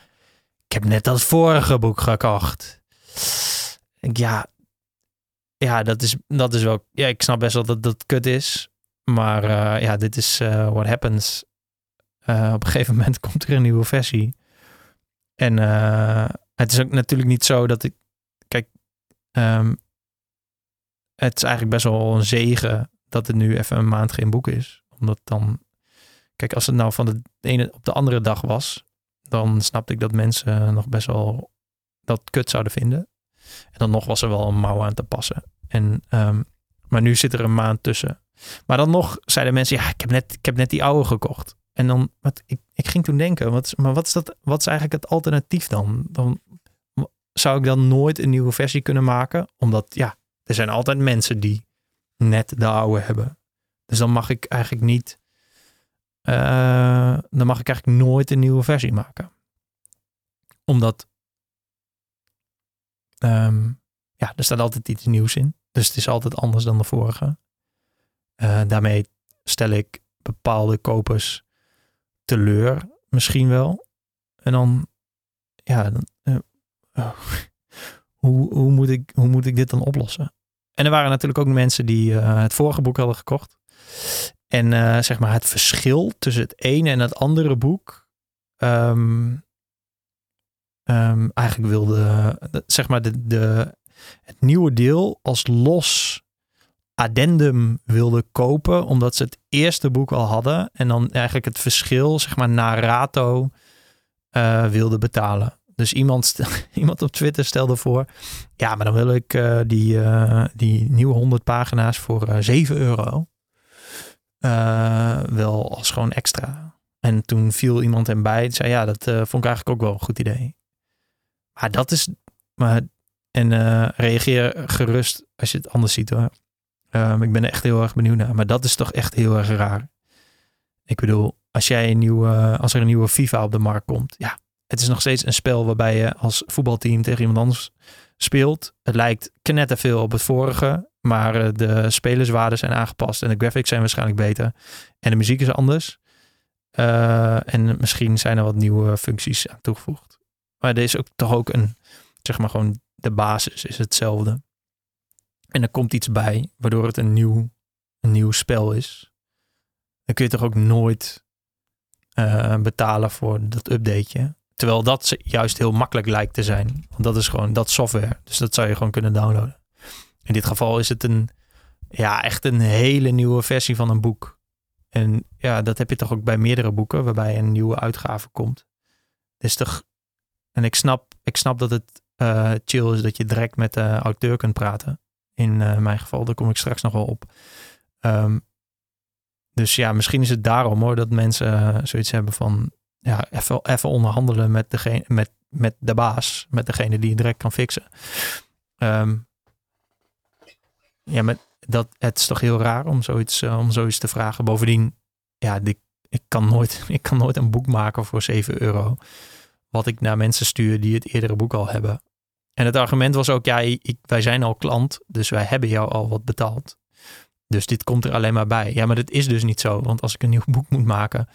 ik heb net dat vorige boek gekocht. Ja, ja dat, is, dat is wel. Ja, ik snap best wel dat dat kut is. Maar uh, ja, dit is what happens. Op een gegeven moment komt er een nieuwe versie. En het is ook natuurlijk niet zo dat ik. Kijk, um, het is eigenlijk best wel een zegen dat het nu even een maand geen boek is. Omdat dan Kijk, als het nou van de ene op de andere dag was, dan snapte ik dat mensen nog best wel dat kut zouden vinden. En dan nog was er wel een mouw aan te passen. En, um, maar nu zit er een maand tussen. Maar dan nog zeiden mensen, ja, ik heb net, ik heb net die oude gekocht. En dan, wat, ik, ik ging toen denken, wat, maar wat is, dat, wat is eigenlijk het alternatief dan? Dan zou ik dan nooit een nieuwe versie kunnen maken? Omdat, ja, er zijn altijd mensen die net de oude hebben. Dus dan mag ik eigenlijk niet uh, dan mag ik eigenlijk nooit een nieuwe versie maken. Omdat, um, ja, er staat altijd iets nieuws in. Dus het is altijd anders dan de vorige. Uh, daarmee stel ik bepaalde kopers teleur, misschien wel. En dan, ja, dan, uh, oh. Hoe, hoe, moet ik, hoe moet ik dit dan oplossen? En er waren natuurlijk ook mensen die het vorige boek hadden gekocht. En uh, zeg maar het verschil tussen het ene en het andere boek. Um, um, eigenlijk wilde, zeg maar, de, de, het nieuwe deel als los addendum wilde kopen. Omdat ze het eerste boek al hadden. En dan eigenlijk het verschil, zeg maar, naar rato uh, wilde betalen. Dus iemand, iemand op Twitter stelde voor. Ja, maar dan wil ik uh, die, uh, die nieuwe 100 pagina's voor 7 euro. Uh, wel als gewoon extra. En toen viel iemand hem bij. zei ja, dat uh, vond ik eigenlijk ook wel een goed idee. Maar dat is. Maar, en uh, reageer gerust als je het anders ziet hoor. Um, ik ben er echt heel erg benieuwd naar. Maar dat is toch echt heel erg raar. Ik bedoel, als, jij een nieuwe, als er een nieuwe FIFA op de markt komt. Ja, het is nog steeds een spel waarbij je als voetbalteam tegen iemand anders speelt. Het lijkt knetterveel op het vorige. Maar eh, de spelerswaarden zijn aangepast. En de graphics zijn waarschijnlijk beter. En de muziek is anders. Uh, en misschien zijn er wat nieuwe functies aan toegevoegd. Maar er is ook toch ook een, zeg maar gewoon de basis is hetzelfde. En er komt iets bij, waardoor het een nieuw, een nieuw spel is. Dan kun je toch ook nooit uh, betalen voor dat updateje. Terwijl dat juist heel makkelijk lijkt te zijn. Want dat is gewoon dat software. Dus dat zou je gewoon kunnen downloaden. In dit geval is het een, ja, echt een hele nieuwe versie van een boek. En ja, dat heb je toch ook bij meerdere boeken, waarbij een nieuwe uitgave komt. is toch, en ik snap, ik snap dat het uh, chill is dat je direct met de auteur kunt praten. In uh, mijn geval, daar kom ik straks nog wel op. Um, dus ja, misschien is het daarom hoor dat mensen uh, zoiets hebben van ja, even, even onderhandelen met, degene, met, met de baas, met degene die je direct kan fixen. Um, ja, maar dat, het is toch heel raar om zoiets, uh, om zoiets te vragen. Bovendien, ja, ik, kan nooit, ik kan nooit een boek maken voor 7 euro. Wat ik naar mensen stuur die het eerdere boek al hebben. En het argument was ook, ja, ik, wij zijn al klant, dus wij hebben jou al wat betaald. Dus dit komt er alleen maar bij. Ja, maar dat is dus niet zo. Want als ik een nieuw boek moet maken,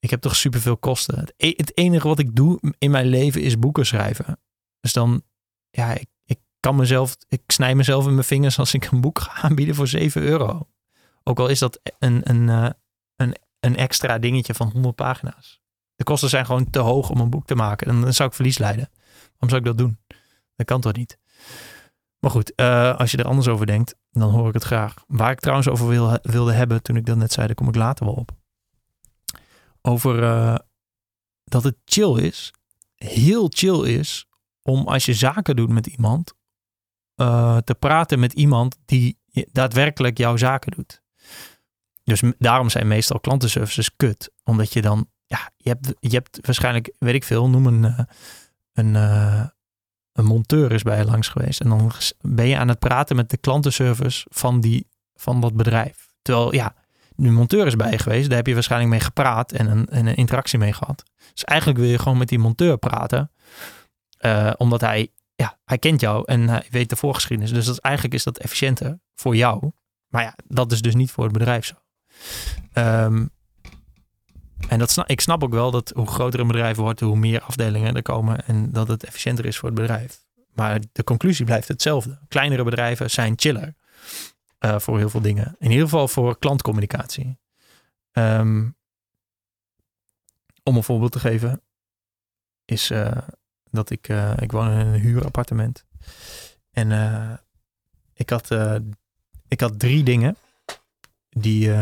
ik heb toch superveel kosten. Het, e-, het enige wat ik doe in mijn leven is boeken schrijven. Dus dan, ja, ik, ik kan mezelf, ik snij mezelf in mijn vingers als ik een boek ga aanbieden voor 7 euro. Ook al is dat een, een, eh, een, een extra dingetje van 100 pagina's. De kosten zijn gewoon te hoog om een boek te maken. En dan zou ik verlies leiden. Waarom zou ik dat doen? Dat kan toch niet? Maar goed, uh, als je er anders over denkt, dan hoor ik het graag. Waar ik trouwens over wil, wilde hebben toen ik dat net zei, daar kom ik later wel op. Over uh, dat het chill is, heel chill is, om als je zaken doet met iemand, uh, te praten met iemand die daadwerkelijk jouw zaken doet. Dus daarom zijn meestal klantenservices kut. Omdat je dan, ja, je hebt, je hebt waarschijnlijk, weet ik veel, noem een, een, een monteur is bij je langs geweest. En dan ben je aan het praten met de klantenservice van, die, van dat bedrijf. Terwijl, ja, nu monteur is bij geweest. Daar heb je waarschijnlijk mee gepraat en een, en een interactie mee gehad. Dus eigenlijk wil je gewoon met die monteur praten. Uh, omdat hij, ja, hij kent jou en hij weet de voorgeschiedenis. Dus dat, eigenlijk is dat efficiënter voor jou. Maar ja, dat is dus niet voor het bedrijf zo. Um, en dat snap, ik snap ook wel dat hoe groter een bedrijf wordt, hoe meer afdelingen er komen en dat het efficiënter is voor het bedrijf. Maar de conclusie blijft hetzelfde. Kleinere bedrijven zijn chiller uh, voor heel veel dingen. In ieder geval voor klantcommunicatie. Um, om een voorbeeld te geven, is uh, dat ik, uh, ik woon in een huurappartement. En ik, had, ik had drie dingen die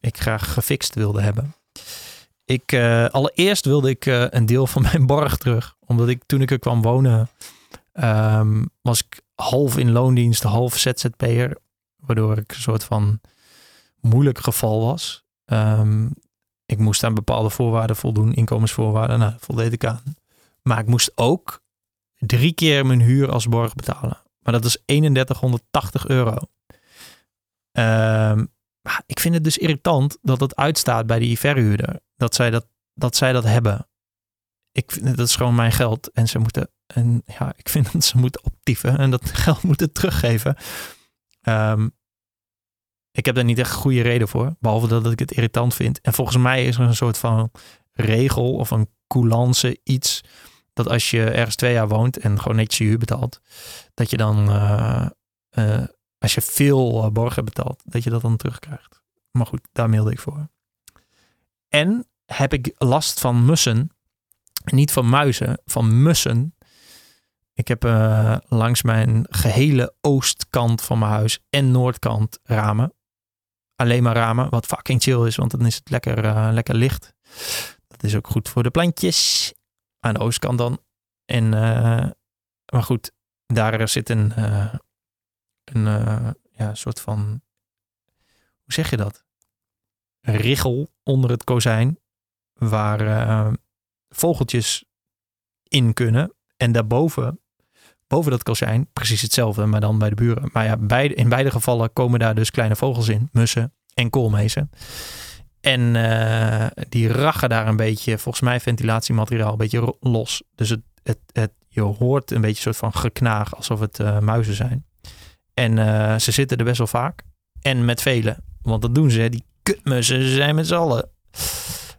ik graag gefixt wilde hebben. Ik, allereerst wilde ik een deel van mijn borg terug. Omdat ik toen ik er kwam wonen, um, was ik half in loondienst, half ZZP'er. Waardoor ik een soort van moeilijk geval was. Um, ik moest aan bepaalde voorwaarden voldoen, inkomensvoorwaarden. Nou, voldeed ik aan. Maar ik moest ook drie keer mijn huur als borg betalen. Maar dat is 3180 euro. Um, ik vind het dus irritant dat het uitstaat bij die verhuurder. Dat zij dat, dat, zij dat hebben. Ik vind dat is gewoon mijn geld. En ze moeten. En ja, ik vind dat ze moeten optieven en dat geld moeten teruggeven. Um, ik heb daar niet echt goede reden voor. Behalve dat ik het irritant vind. En volgens mij is er een soort van regel of een coulance iets. Dat als je ergens twee jaar woont en gewoon netjes je huur betaalt. Dat je dan uh, uh, als je veel uh, borgen betaalt, dat je dat dan terugkrijgt. Maar goed, daar mailde ik voor. En heb ik last van mussen. Niet van muizen, van mussen. Ik heb uh, langs mijn gehele oostkant van mijn huis en noordkant ramen. Alleen maar ramen, wat fucking chill is, want dan is het lekker, uh, lekker licht. Dat is ook goed voor de plantjes. Aan de oostkant dan. En, uh, maar goed, daar zit een, een ja, soort van, hoe zeg je dat? Een onder het kozijn waar vogeltjes in kunnen. En daarboven boven dat kozijn precies hetzelfde, maar dan bij de buren. Maar ja, beide, in beide gevallen komen daar dus kleine vogels in, mussen en koolmezen. En eh, die rachen daar een beetje, volgens mij ventilatiemateriaal, een beetje los. Dus het, het, je hoort een beetje een soort van geknaag, alsof het uh, muizen zijn. En uh, ze zitten er best wel vaak. En met velen. Want dat doen ze, die kutmussen, ze zijn met z'n allen.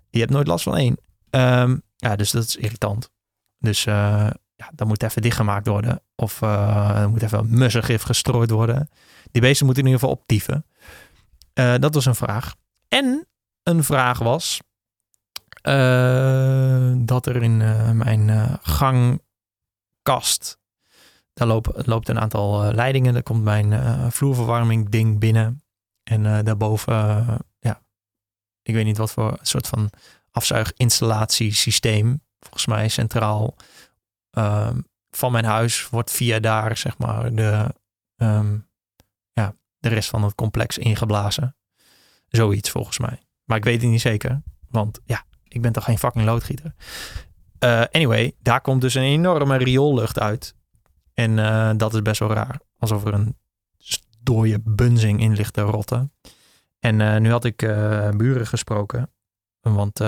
Je hebt nooit last van één. Um, ja, dus dat is irritant. Dus ja, dan moet even dichtgemaakt worden. Of uh, er moet even mussengif gestrooid worden. Die beesten moeten in ieder geval optieven. Uh, dat was een vraag. En een vraag was dat er in mijn gangkast daar lopen, loopt een aantal leidingen. Daar komt mijn vloerverwarming ding binnen. En daarboven, ja, ik weet niet wat voor soort van afzuiginstallatiesysteem. Volgens mij centraal um, van mijn huis wordt via daar, zeg maar, de, um, ja, de rest van het complex ingeblazen. Zoiets volgens mij. Maar ik weet het niet zeker. Want ja, ik ben toch geen fucking loodgieter. Uh, anyway, daar komt dus een enorme rioollucht uit. En uh, dat is best wel raar. Alsof er een dode bunzing in ligt te rotten. En uh, nu had ik buren gesproken. Want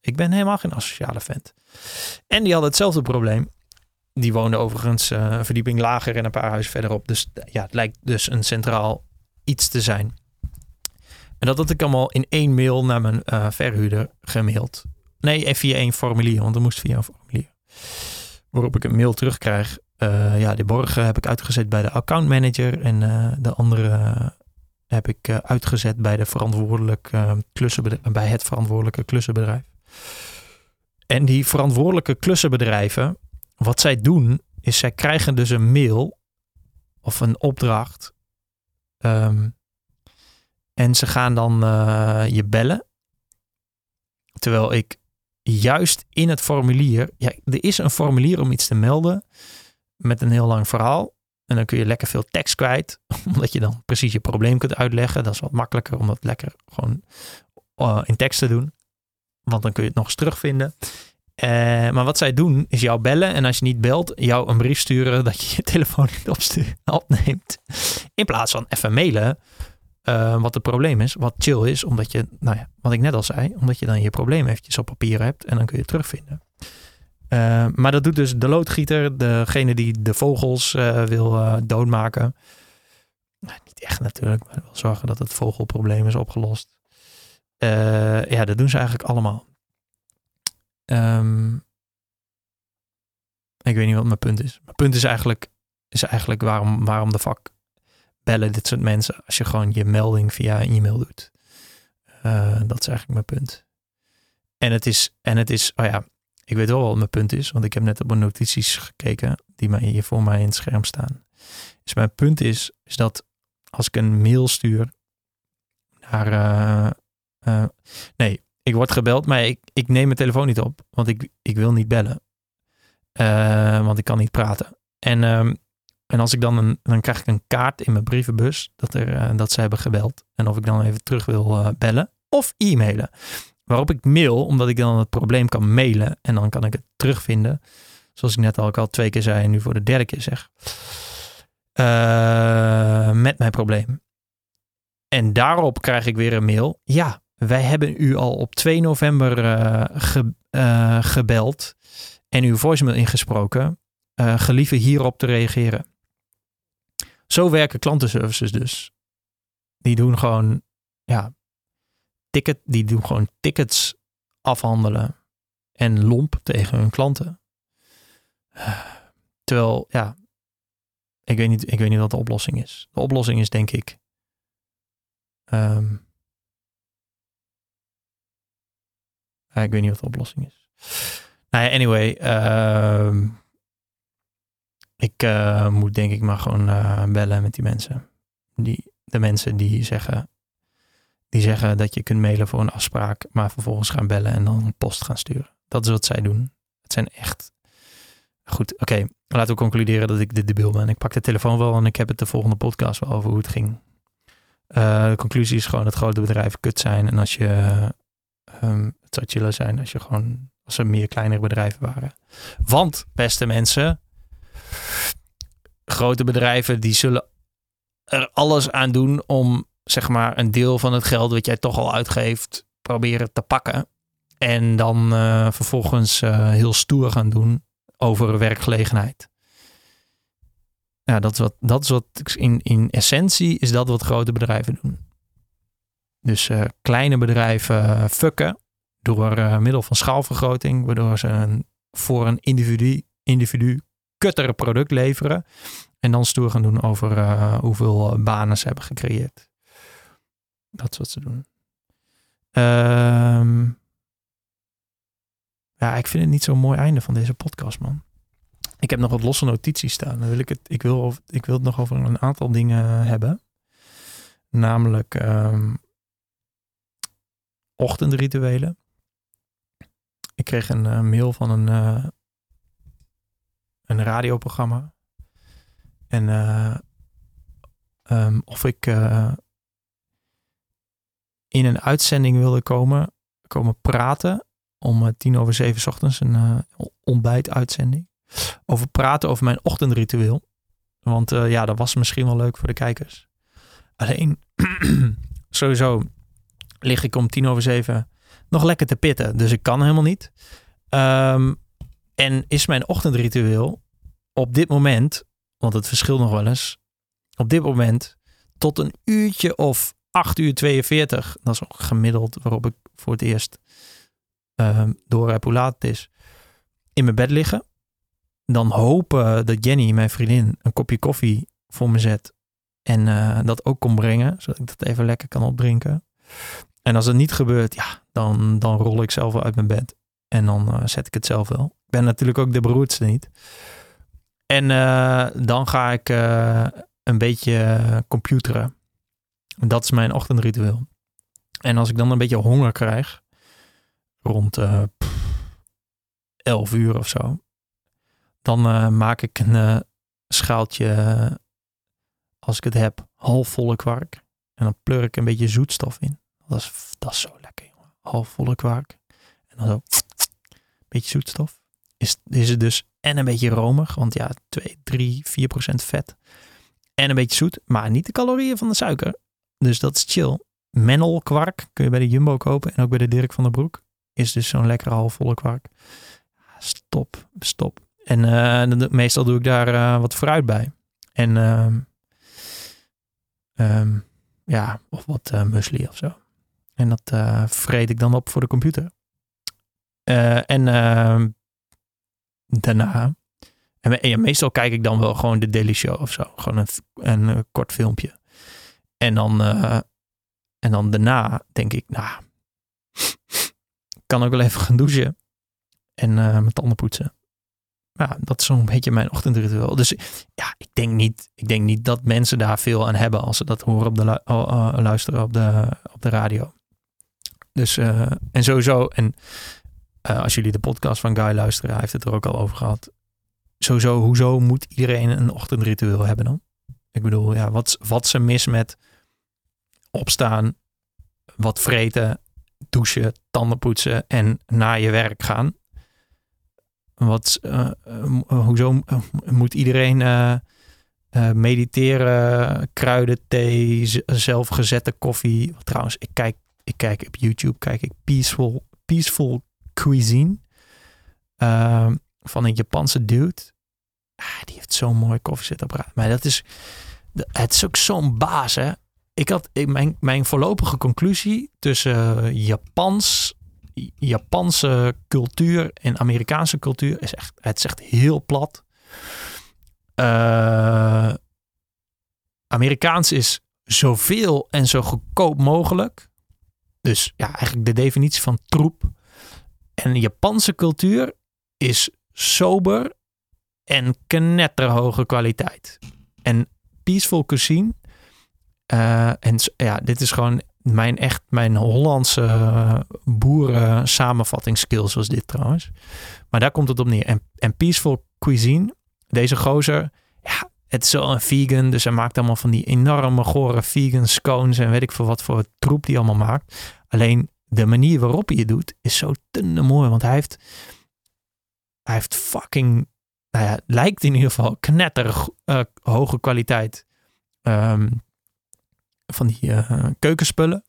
ik ben helemaal geen asociale vent. En die hadden hetzelfde probleem. Die woonden overigens uh, een verdieping lager en een paar huizen verderop. Dus ja, het lijkt dus een centraal iets te zijn. En dat had ik allemaal in één mail naar mijn uh, verhuurder gemaild. Nee, via één formulier, want er moest via een formulier. Waarop ik een mail terugkrijg. ja, de borgen heb ik uitgezet bij de accountmanager. En de andere heb ik uh, uitgezet bij, de verantwoordelijke, uh, klussenbedrijf, bij het verantwoordelijke klussenbedrijf. En die verantwoordelijke klussenbedrijven, wat zij doen, is zij krijgen dus een mail of een opdracht. Um, en ze gaan dan uh, je bellen. Terwijl ik juist in het formulier, ja, er is een formulier om iets te melden met een heel lang verhaal. En dan kun je lekker veel tekst kwijt, omdat je dan precies je probleem kunt uitleggen. Dat is wat makkelijker om dat lekker gewoon uh, in tekst te doen. Want dan kun je het nog eens terugvinden. Uh, maar wat zij doen is jou bellen en als je niet belt, jou een brief sturen dat je je telefoon niet opneemt. In plaats van even mailen uh, wat het probleem is. Wat chill is, omdat je, nou ja, wat ik net al zei, omdat je dan je probleem eventjes op papier hebt en dan kun je het terugvinden. Uh, maar dat doet dus de loodgieter, degene die de vogels wil doodmaken. Nou, niet echt natuurlijk, maar wil zorgen dat het vogelprobleem is opgelost. ja, dat doen ze eigenlijk allemaal. Um, ik weet niet wat mijn punt is. Mijn punt is eigenlijk, is eigenlijk waarom, waarom de vak bellen dit soort mensen als je gewoon je melding via e-mail doet. dat is eigenlijk mijn punt. En het is, en het is, oh ja, ik weet wel wat mijn punt is, want ik heb net op mijn notities gekeken die mij hier voor mij in het scherm staan. Dus mijn punt is, is dat als ik een mail stuur naar. Uh, uh, nee, ik word gebeld, maar ik, ik neem mijn telefoon niet op, want ik, ik wil niet bellen. Uh, want ik kan niet praten. En, um, en als ik dan een, dan krijg ik een kaart in mijn brievenbus dat, er, dat ze hebben gebeld. En of ik dan even terug wil bellen of e-mailen. Waarop ik mail, omdat ik dan het probleem kan mailen en dan kan ik het terugvinden. Zoals ik net al, al twee keer zei en nu voor de derde keer zeg. Met mijn probleem. En daarop krijg ik weer een mail. Ja, wij hebben u al op 2 november uh, ge, uh, gebeld en uw voicemail ingesproken. gelieve hierop te reageren. Zo werken klantenservices dus. Die doen gewoon ja, ticket, die doen gewoon tickets afhandelen en lomp tegen hun klanten. Terwijl, ja, ik weet niet, ik weet niet wat de oplossing is. De oplossing is denk ik. Um, ik weet niet wat de oplossing is. Nou anyway. Uh, ik uh, moet denk ik maar gewoon uh, bellen met die mensen. Die, de mensen die zeggen: die zeggen dat je kunt mailen voor een afspraak, maar vervolgens gaan bellen en dan een post gaan sturen. Dat is wat zij doen. Het zijn echt. Goed, oké. Laten we concluderen dat ik de debiel ben. Ik pak de telefoon wel en ik heb het de volgende podcast wel over hoe het ging. Uh, de conclusie is gewoon dat grote bedrijven kut zijn. En als je. Um, het zou chiller zijn als je gewoon. Als er meer kleinere bedrijven waren. Want, beste mensen. grote bedrijven die zullen er alles aan doen om zeg maar een deel van het geld wat jij toch al uitgeeft proberen te pakken. En dan uh, vervolgens uh, heel stoer gaan doen over werkgelegenheid. Ja, dat is wat, dat is wat in, in essentie is dat wat grote bedrijven doen. Dus uh, kleine bedrijven fucken door middel van schaalvergroting, waardoor ze een, voor een individu, individu kuttere product leveren. En dan stoer gaan doen over hoeveel banen ze hebben gecreëerd. Dat is wat ze doen. Ehm ja, ik vind het niet zo'n mooi einde van deze podcast, man. Ik heb nog wat losse notities staan. Dan wil ik, het, ik, wil, ik wil het nog over een aantal dingen hebben. Namelijk um, ochtendrituelen. Ik kreeg een uh, mail van een, uh, een radioprogramma. En uh, um, of ik in een uitzending wilde komen, komen praten om tien over zeven ochtends een ontbijtuitzending. Over praten over mijn ochtendritueel. Want ja, dat was misschien wel leuk voor de kijkers. Alleen, sowieso lig ik om tien over zeven nog lekker te pitten. Dus ik kan helemaal niet. Um, en is mijn ochtendritueel op dit moment, want het verschilt nog wel eens, op dit moment tot een uurtje of 8 uur 42. Dat is ook gemiddeld waarop ik voor het eerst uh, door heb hoe laat het is, in mijn bed liggen. Dan hopen dat Jenny, mijn vriendin, een kopje koffie voor me zet. En uh, dat ook kon brengen, zodat ik dat even lekker kan opdrinken. En als het niet gebeurt, ja, dan, dan rol ik zelf uit mijn bed. En dan uh, zet ik het zelf wel. Ik ben natuurlijk ook de beroerdste niet. En uh, dan ga ik een beetje computeren. Dat is mijn ochtendritueel. En als ik dan een beetje honger krijg, rond eh, 11 uur of zo. Dan maak ik een schaaltje, als ik het heb, halfvolle kwark. En dan pleur ik een beetje zoetstof in. Dat is, dat zo lekker, jongen. Halfvolle kwark. En dan zo, beetje zoetstof. Is, is het dus en een beetje romig, want ja, 2, 3, 4 procent vet. En een beetje zoet, maar niet de calorieën van de suiker. Dus dat is chill. Mennel kwark kun je bij de Jumbo kopen en ook bij de Dirk van der Broek is dus zo'n lekkere halfvolle kwark. Stop, stop. En uh, meestal doe ik daar uh, wat fruit bij. En uh, um, ja, of wat uh, muesli of zo. En dat vreet ik dan op voor de computer. en ehm, daarna, en, meestal kijk ik dan wel gewoon de Daily Show of zo. Gewoon een, een kort filmpje. En dan, en dan daarna denk ik, nou, kan ook wel even gaan douchen. En uh, mijn tanden poetsen. Ja, dat is zo'n beetje mijn ochtendritueel. Dus ja, ik denk, niet, ik denk niet dat mensen daar veel aan hebben als ze dat horen op de uh, luisteren op de, op de radio. Dus uh, en sowieso, en als jullie de podcast van Guy luisteren, hij heeft het er ook al over gehad. Sowieso, hoezo moet iedereen een ochtendritueel hebben dan? Ik bedoel, ja, wat, wat ze mis met opstaan, wat vreten, douchen, tanden poetsen en naar je werk gaan. Wat, uh, hoezo moet iedereen mediteren, kruiden, thee, zelfgezette koffie? Trouwens, ik kijk, ik kijk op YouTube, kijk ik Peaceful, Peaceful Cuisine ehm, van een Japanse dude. Ah, die heeft zo'n mooi koffiezetapparaat. Maar dat is, het is ook zo'n baas, hè ik had ik, mijn, mijn voorlopige conclusie tussen Japans, Japanse cultuur en Amerikaanse cultuur is echt, het is echt heel plat. Uh, Amerikaans is zoveel en zo goedkoop mogelijk. Dus ja, eigenlijk de definitie van troep. En Japanse cultuur is sober en knetterhoge kwaliteit. En Peaceful Cuisine uh, en ja, dit is gewoon mijn echt mijn Hollandse uh, boeren samenvattingsskills was dit trouwens. Maar daar komt het op neer. En, en Peaceful Cuisine, deze gozer, ja, het is wel een vegan, dus hij maakt allemaal van die enorme gore vegan scones en weet ik veel wat voor troep die allemaal maakt. Alleen de manier waarop hij het doet is zo te mooi, want hij heeft, hij heeft fucking nou ja, lijkt in ieder geval knetter uh, hoge kwaliteit ehm, van die uh, keukenspullen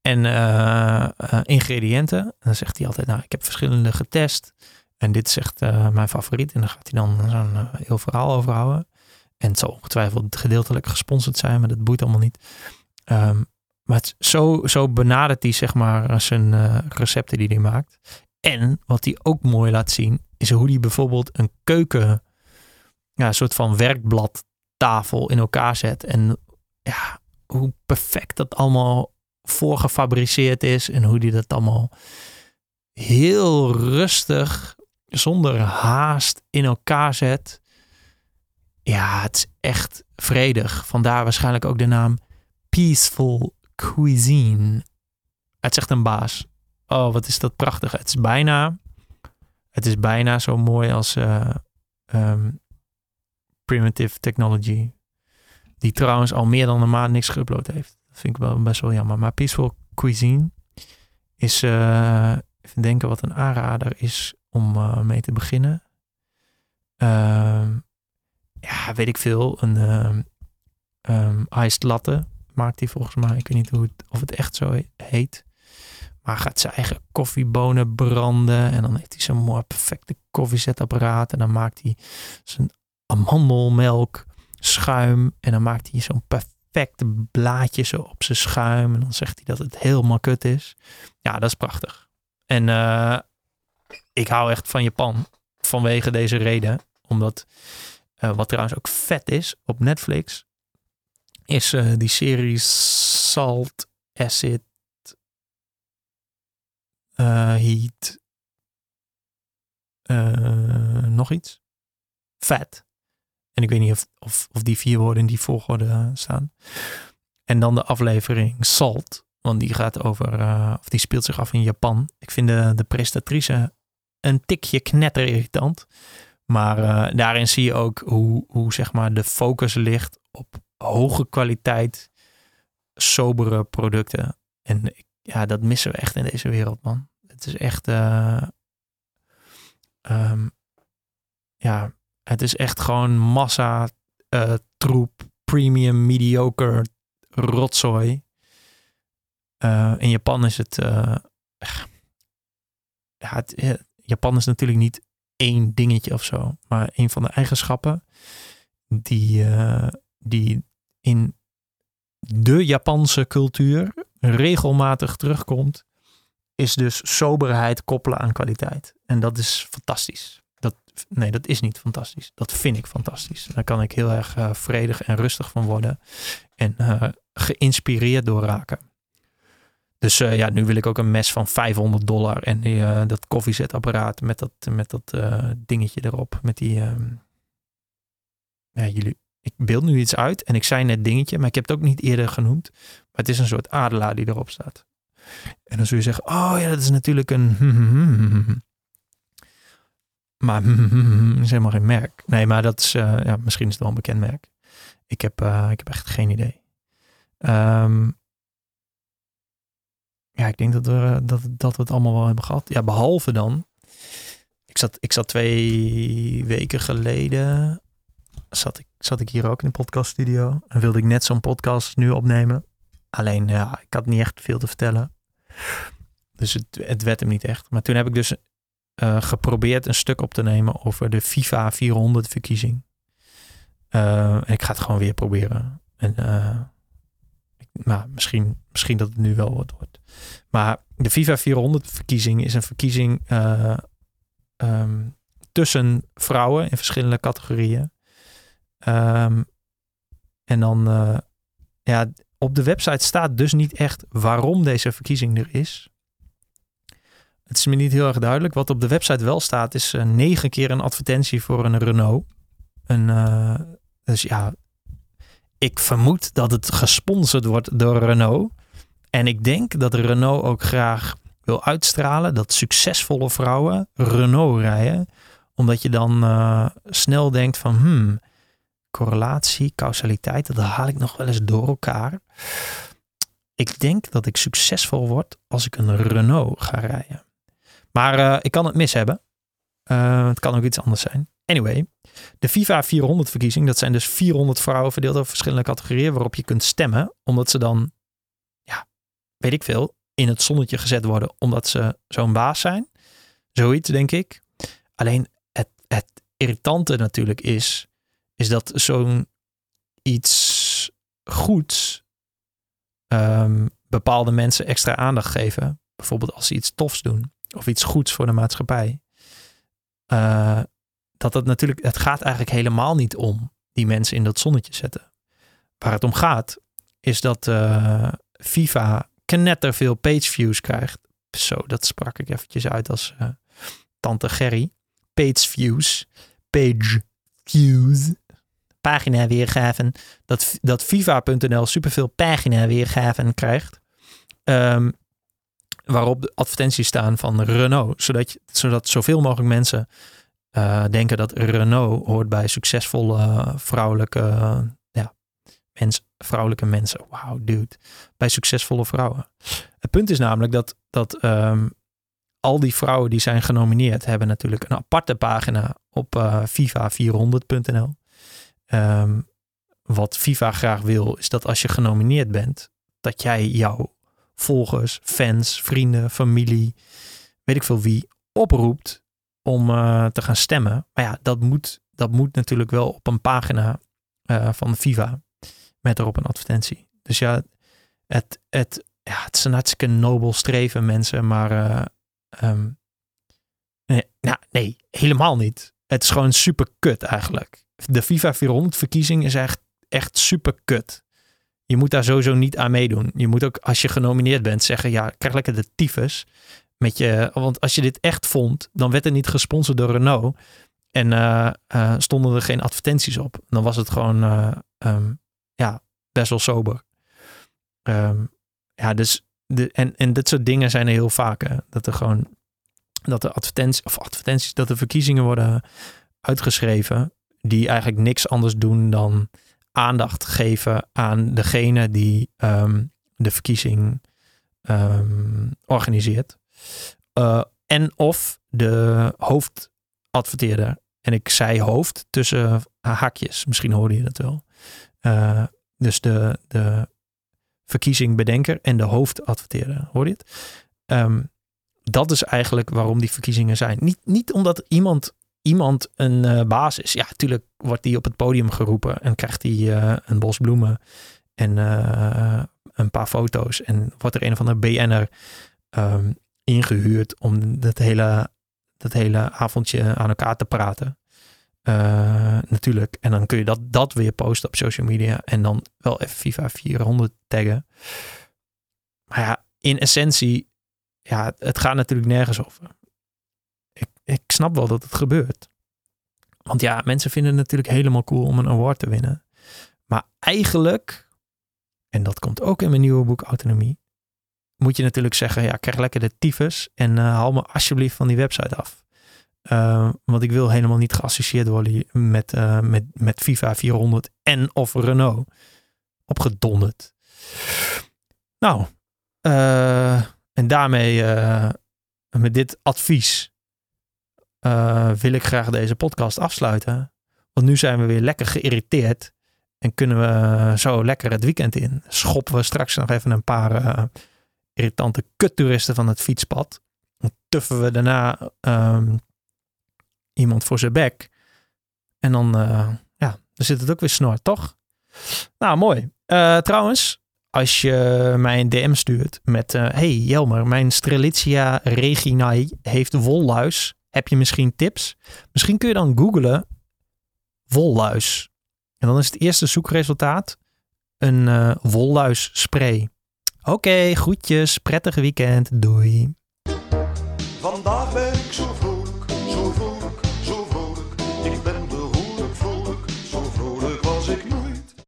en uh, ingrediënten. En dan zegt hij altijd, nou, ik heb verschillende getest. En dit is echt mijn favoriet. En dan gaat hij dan zo'n heel verhaal over houden. En het zal ongetwijfeld gedeeltelijk gesponsord zijn, maar dat boeit allemaal niet. Um, maar zo, zo benadert hij zeg maar zijn recepten die hij maakt. En wat hij ook mooi laat zien, is hoe hij bijvoorbeeld een keuken, ja, een soort van werkbladtafel in elkaar zet. En ja, hoe perfect dat allemaal voorgefabriceerd is en hoe hij dat allemaal heel rustig, zonder haast in elkaar zet. Ja, het is echt vredig. Vandaar waarschijnlijk ook de naam Peaceful Cuisine. Het zegt een baas. Oh, wat is dat prachtig. Het is bijna, het is bijna zo mooi als um, Primitive Technology. Die trouwens al meer dan een maand niks geüpload heeft. Dat vind ik wel best wel jammer. Maar Peaceful Cuisine is, uh, even denken wat een aanrader is om uh, mee te beginnen. Uh, ja, weet ik veel. Een um, iced latte maakt hij volgens mij. Ik weet niet hoe het, of het echt zo heet. Maar gaat zijn eigen koffiebonen branden. En dan heeft hij zo'n mooi perfecte koffiezetapparaat. En dan maakt hij zijn amandelmelk schuim. En dan maakt hij zo'n perfecte blaadje zo op zijn schuim. En dan zegt hij dat het helemaal kut is. Ja, dat is prachtig. En uh, ik hou echt van Japan. Vanwege deze reden. Omdat, uh, wat trouwens ook vet is op Netflix. Is uh, die serie Salt Acid uh, heat. Nog iets. Fat. En ik weet niet of, of, of die vier woorden in die volgorde staan. En dan de aflevering Salt. Want die gaat over, of die speelt zich af in Japan. Ik vind de, de een tikje knetter irritant. Maar uh, daarin zie je ook hoe, hoe zeg maar de focus ligt op hoge kwaliteit, sobere producten. En ja, dat missen we echt in deze wereld, man. Het is echt, uh, um, ja, het is echt gewoon massa uh, troep, premium, mediocre rotzooi. In Japan is het, het, Japan is natuurlijk niet één dingetje of zo, maar een van de eigenschappen die, die in de Japanse cultuur regelmatig terugkomt, is dus soberheid koppelen aan kwaliteit. En dat is fantastisch. Dat, nee, dat is niet fantastisch. Dat vind ik fantastisch. Daar kan ik heel erg uh, vredig en rustig van worden. En uh, geïnspireerd door raken. Dus uh, ja, nu wil ik ook een mes van 500 dollar. En die, dat koffiezetapparaat met dat, met dat dingetje erop. Met die... Ehm, ja, jullie, ik beeld nu iets uit en ik zei net dingetje, maar ik heb het ook niet eerder genoemd. Maar het is een soort adelaar die erop staat. En dan zul je zeggen, oh ja, dat is natuurlijk een... Maar is helemaal geen merk. Nee, maar dat is, ja, misschien is het wel een bekend merk. Ik heb, ik heb echt geen idee. Um, ja, ik denk dat we, dat, dat we het allemaal wel hebben gehad. Ja, behalve dan. Ik zat, ik zat twee weken geleden zat ik, zat ik hier ook in de podcaststudio. En wilde ik net zo'n podcast nu opnemen. Alleen ja, ik had niet echt veel te vertellen. Dus het, het werd hem niet echt. Maar toen heb ik dus uh, geprobeerd een stuk op te nemen over de FIFA 400 verkiezing. Uh, ik ga het gewoon weer proberen. En uh, nou, misschien, misschien dat het nu wel wordt. Maar de FIFA 400 verkiezing is een verkiezing um, tussen vrouwen in verschillende categorieën. Um, en dan, ja, op de website staat dus niet echt waarom deze verkiezing er is. Het is me niet heel erg duidelijk. Wat op de website wel staat, is uh, negen keer een advertentie voor een Renault. Een, dus ja, ik vermoed dat het gesponsord wordt door Renault. En ik denk dat Renault ook graag wil uitstralen dat succesvolle vrouwen Renault rijden. Omdat je dan uh, snel denkt van, hmm, correlatie, causaliteit, dat haal ik nog wel eens door elkaar. Ik denk dat ik succesvol word als ik een Renault ga rijden. Maar uh, ik kan het mis hebben. Uh, het kan ook iets anders zijn. Anyway, de FIFA 400 verkiezing, dat zijn dus 400 vrouwen verdeeld over verschillende categorieën waarop je kunt stemmen, omdat ze dan, ja, weet ik veel, in het zonnetje gezet worden omdat ze zo'n baas zijn. Zoiets, denk ik. Alleen het, het irritante natuurlijk is, is dat zo'n iets goeds ehm, bepaalde mensen extra aandacht geven. Bijvoorbeeld als ze iets tofs doen of iets goeds voor de maatschappij. Uh, dat het natuurlijk, het gaat eigenlijk helemaal niet om die mensen in dat zonnetje zetten. Waar het om gaat, is dat uh, FIFA knetterveel page views krijgt. Zo, dat sprak ik eventjes uit als uh, tante Gerry. Page views. Page views. Pagina weergaven. Dat, dat FIFA.nl superveel pagina weergaven krijgt. Um, waarop de advertenties staan van Renault. Zodat, zodat zoveel mogelijk mensen uh, denken dat Renault hoort bij succesvolle vrouwelijke, ja, mens, vrouwelijke mensen. Wauw, dude. Bij succesvolle vrouwen. Het punt is namelijk dat, dat um, al die vrouwen die zijn genomineerd hebben natuurlijk een aparte pagina op uh, FIFA400.nl. Um, wat FIFA graag wil is dat als je genomineerd bent, dat jij jouw volgers, fans, vrienden, familie, weet ik veel wie, oproept om uh, te gaan stemmen. Maar ja, dat moet, dat moet natuurlijk wel op een pagina uh, van de FIFA met erop een advertentie. Dus ja, het, het, ja, het is een hartstikke nobel streven, mensen, maar uh, nee, nou, nee, helemaal niet. Het is gewoon super kut eigenlijk. De FIFA 400 verkiezing is echt, echt super kut. Je moet daar sowieso niet aan meedoen. Je moet ook, als je genomineerd bent, zeggen: ja, krijg lekker de tyfus. Met je, want als je dit echt vond, dan werd het niet gesponsord door Renault. En uh, uh, stonden er geen advertenties op. Dan was het gewoon uh, um, ja, best wel sober. Um, ja, dus de, en, en dit soort dingen zijn er heel vaak. Dat er gewoon dat de advertenties, of advertenties, dat de verkiezingen worden uitgeschreven. Die eigenlijk niks anders doen dan aandacht geven aan degene die um, de verkiezing organiseert. Uh, en of de hoofdadverteerder. En ik zei hoofd tussen haakjes. Misschien hoorde je dat wel. Uh, dus de, de verkiezingbedenker en de hoofdadverteerder. Hoor je het? Um, dat is eigenlijk waarom die verkiezingen zijn. Niet, niet omdat iemand, iemand een uh, baas is. Ja, natuurlijk wordt die op het podium geroepen en krijgt hij een bos bloemen en een paar foto's. En wordt er een of andere BN'er um, ingehuurd om dat hele, dat hele avondje aan elkaar te praten. Uh, natuurlijk. En dan kun je dat, dat weer posten op social media. En dan wel even FIFA 400 taggen. Maar ja, in essentie, ja, het gaat natuurlijk nergens over. Ik, ik snap wel dat het gebeurt. Want ja, mensen vinden het natuurlijk helemaal cool om een award te winnen. Maar eigenlijk, en dat komt ook in mijn nieuwe boek Autonomie, moet je natuurlijk zeggen, ja, krijg lekker de tyfus en uh, haal me alsjeblieft van die website af. Uh, want ik wil helemaal niet geassocieerd worden met, uh, met, met FIFA 400 en of Renault. Opgedonderd. Nou, uh, en daarmee, met dit advies, wil ik graag deze podcast afsluiten. Want nu zijn we weer lekker geïrriteerd. En kunnen we zo lekker het weekend in. Schoppen we straks nog even een paar irritante kuttoeristen van het fietspad. Dan tuffen we daarna um, iemand voor zijn bek. En dan, uh, ja, dan zit het ook weer snor, toch? Nou, mooi. Uh, trouwens, als je mij een DM stuurt met... Uh, hey Jelmer, mijn Strelitzia reginae heeft wolluis. Heb je misschien tips? Misschien kun je dan googlen wolluis. En dan is het eerste zoekresultaat een wolluis spray. Oké, okay, groetjes, prettig weekend, doei.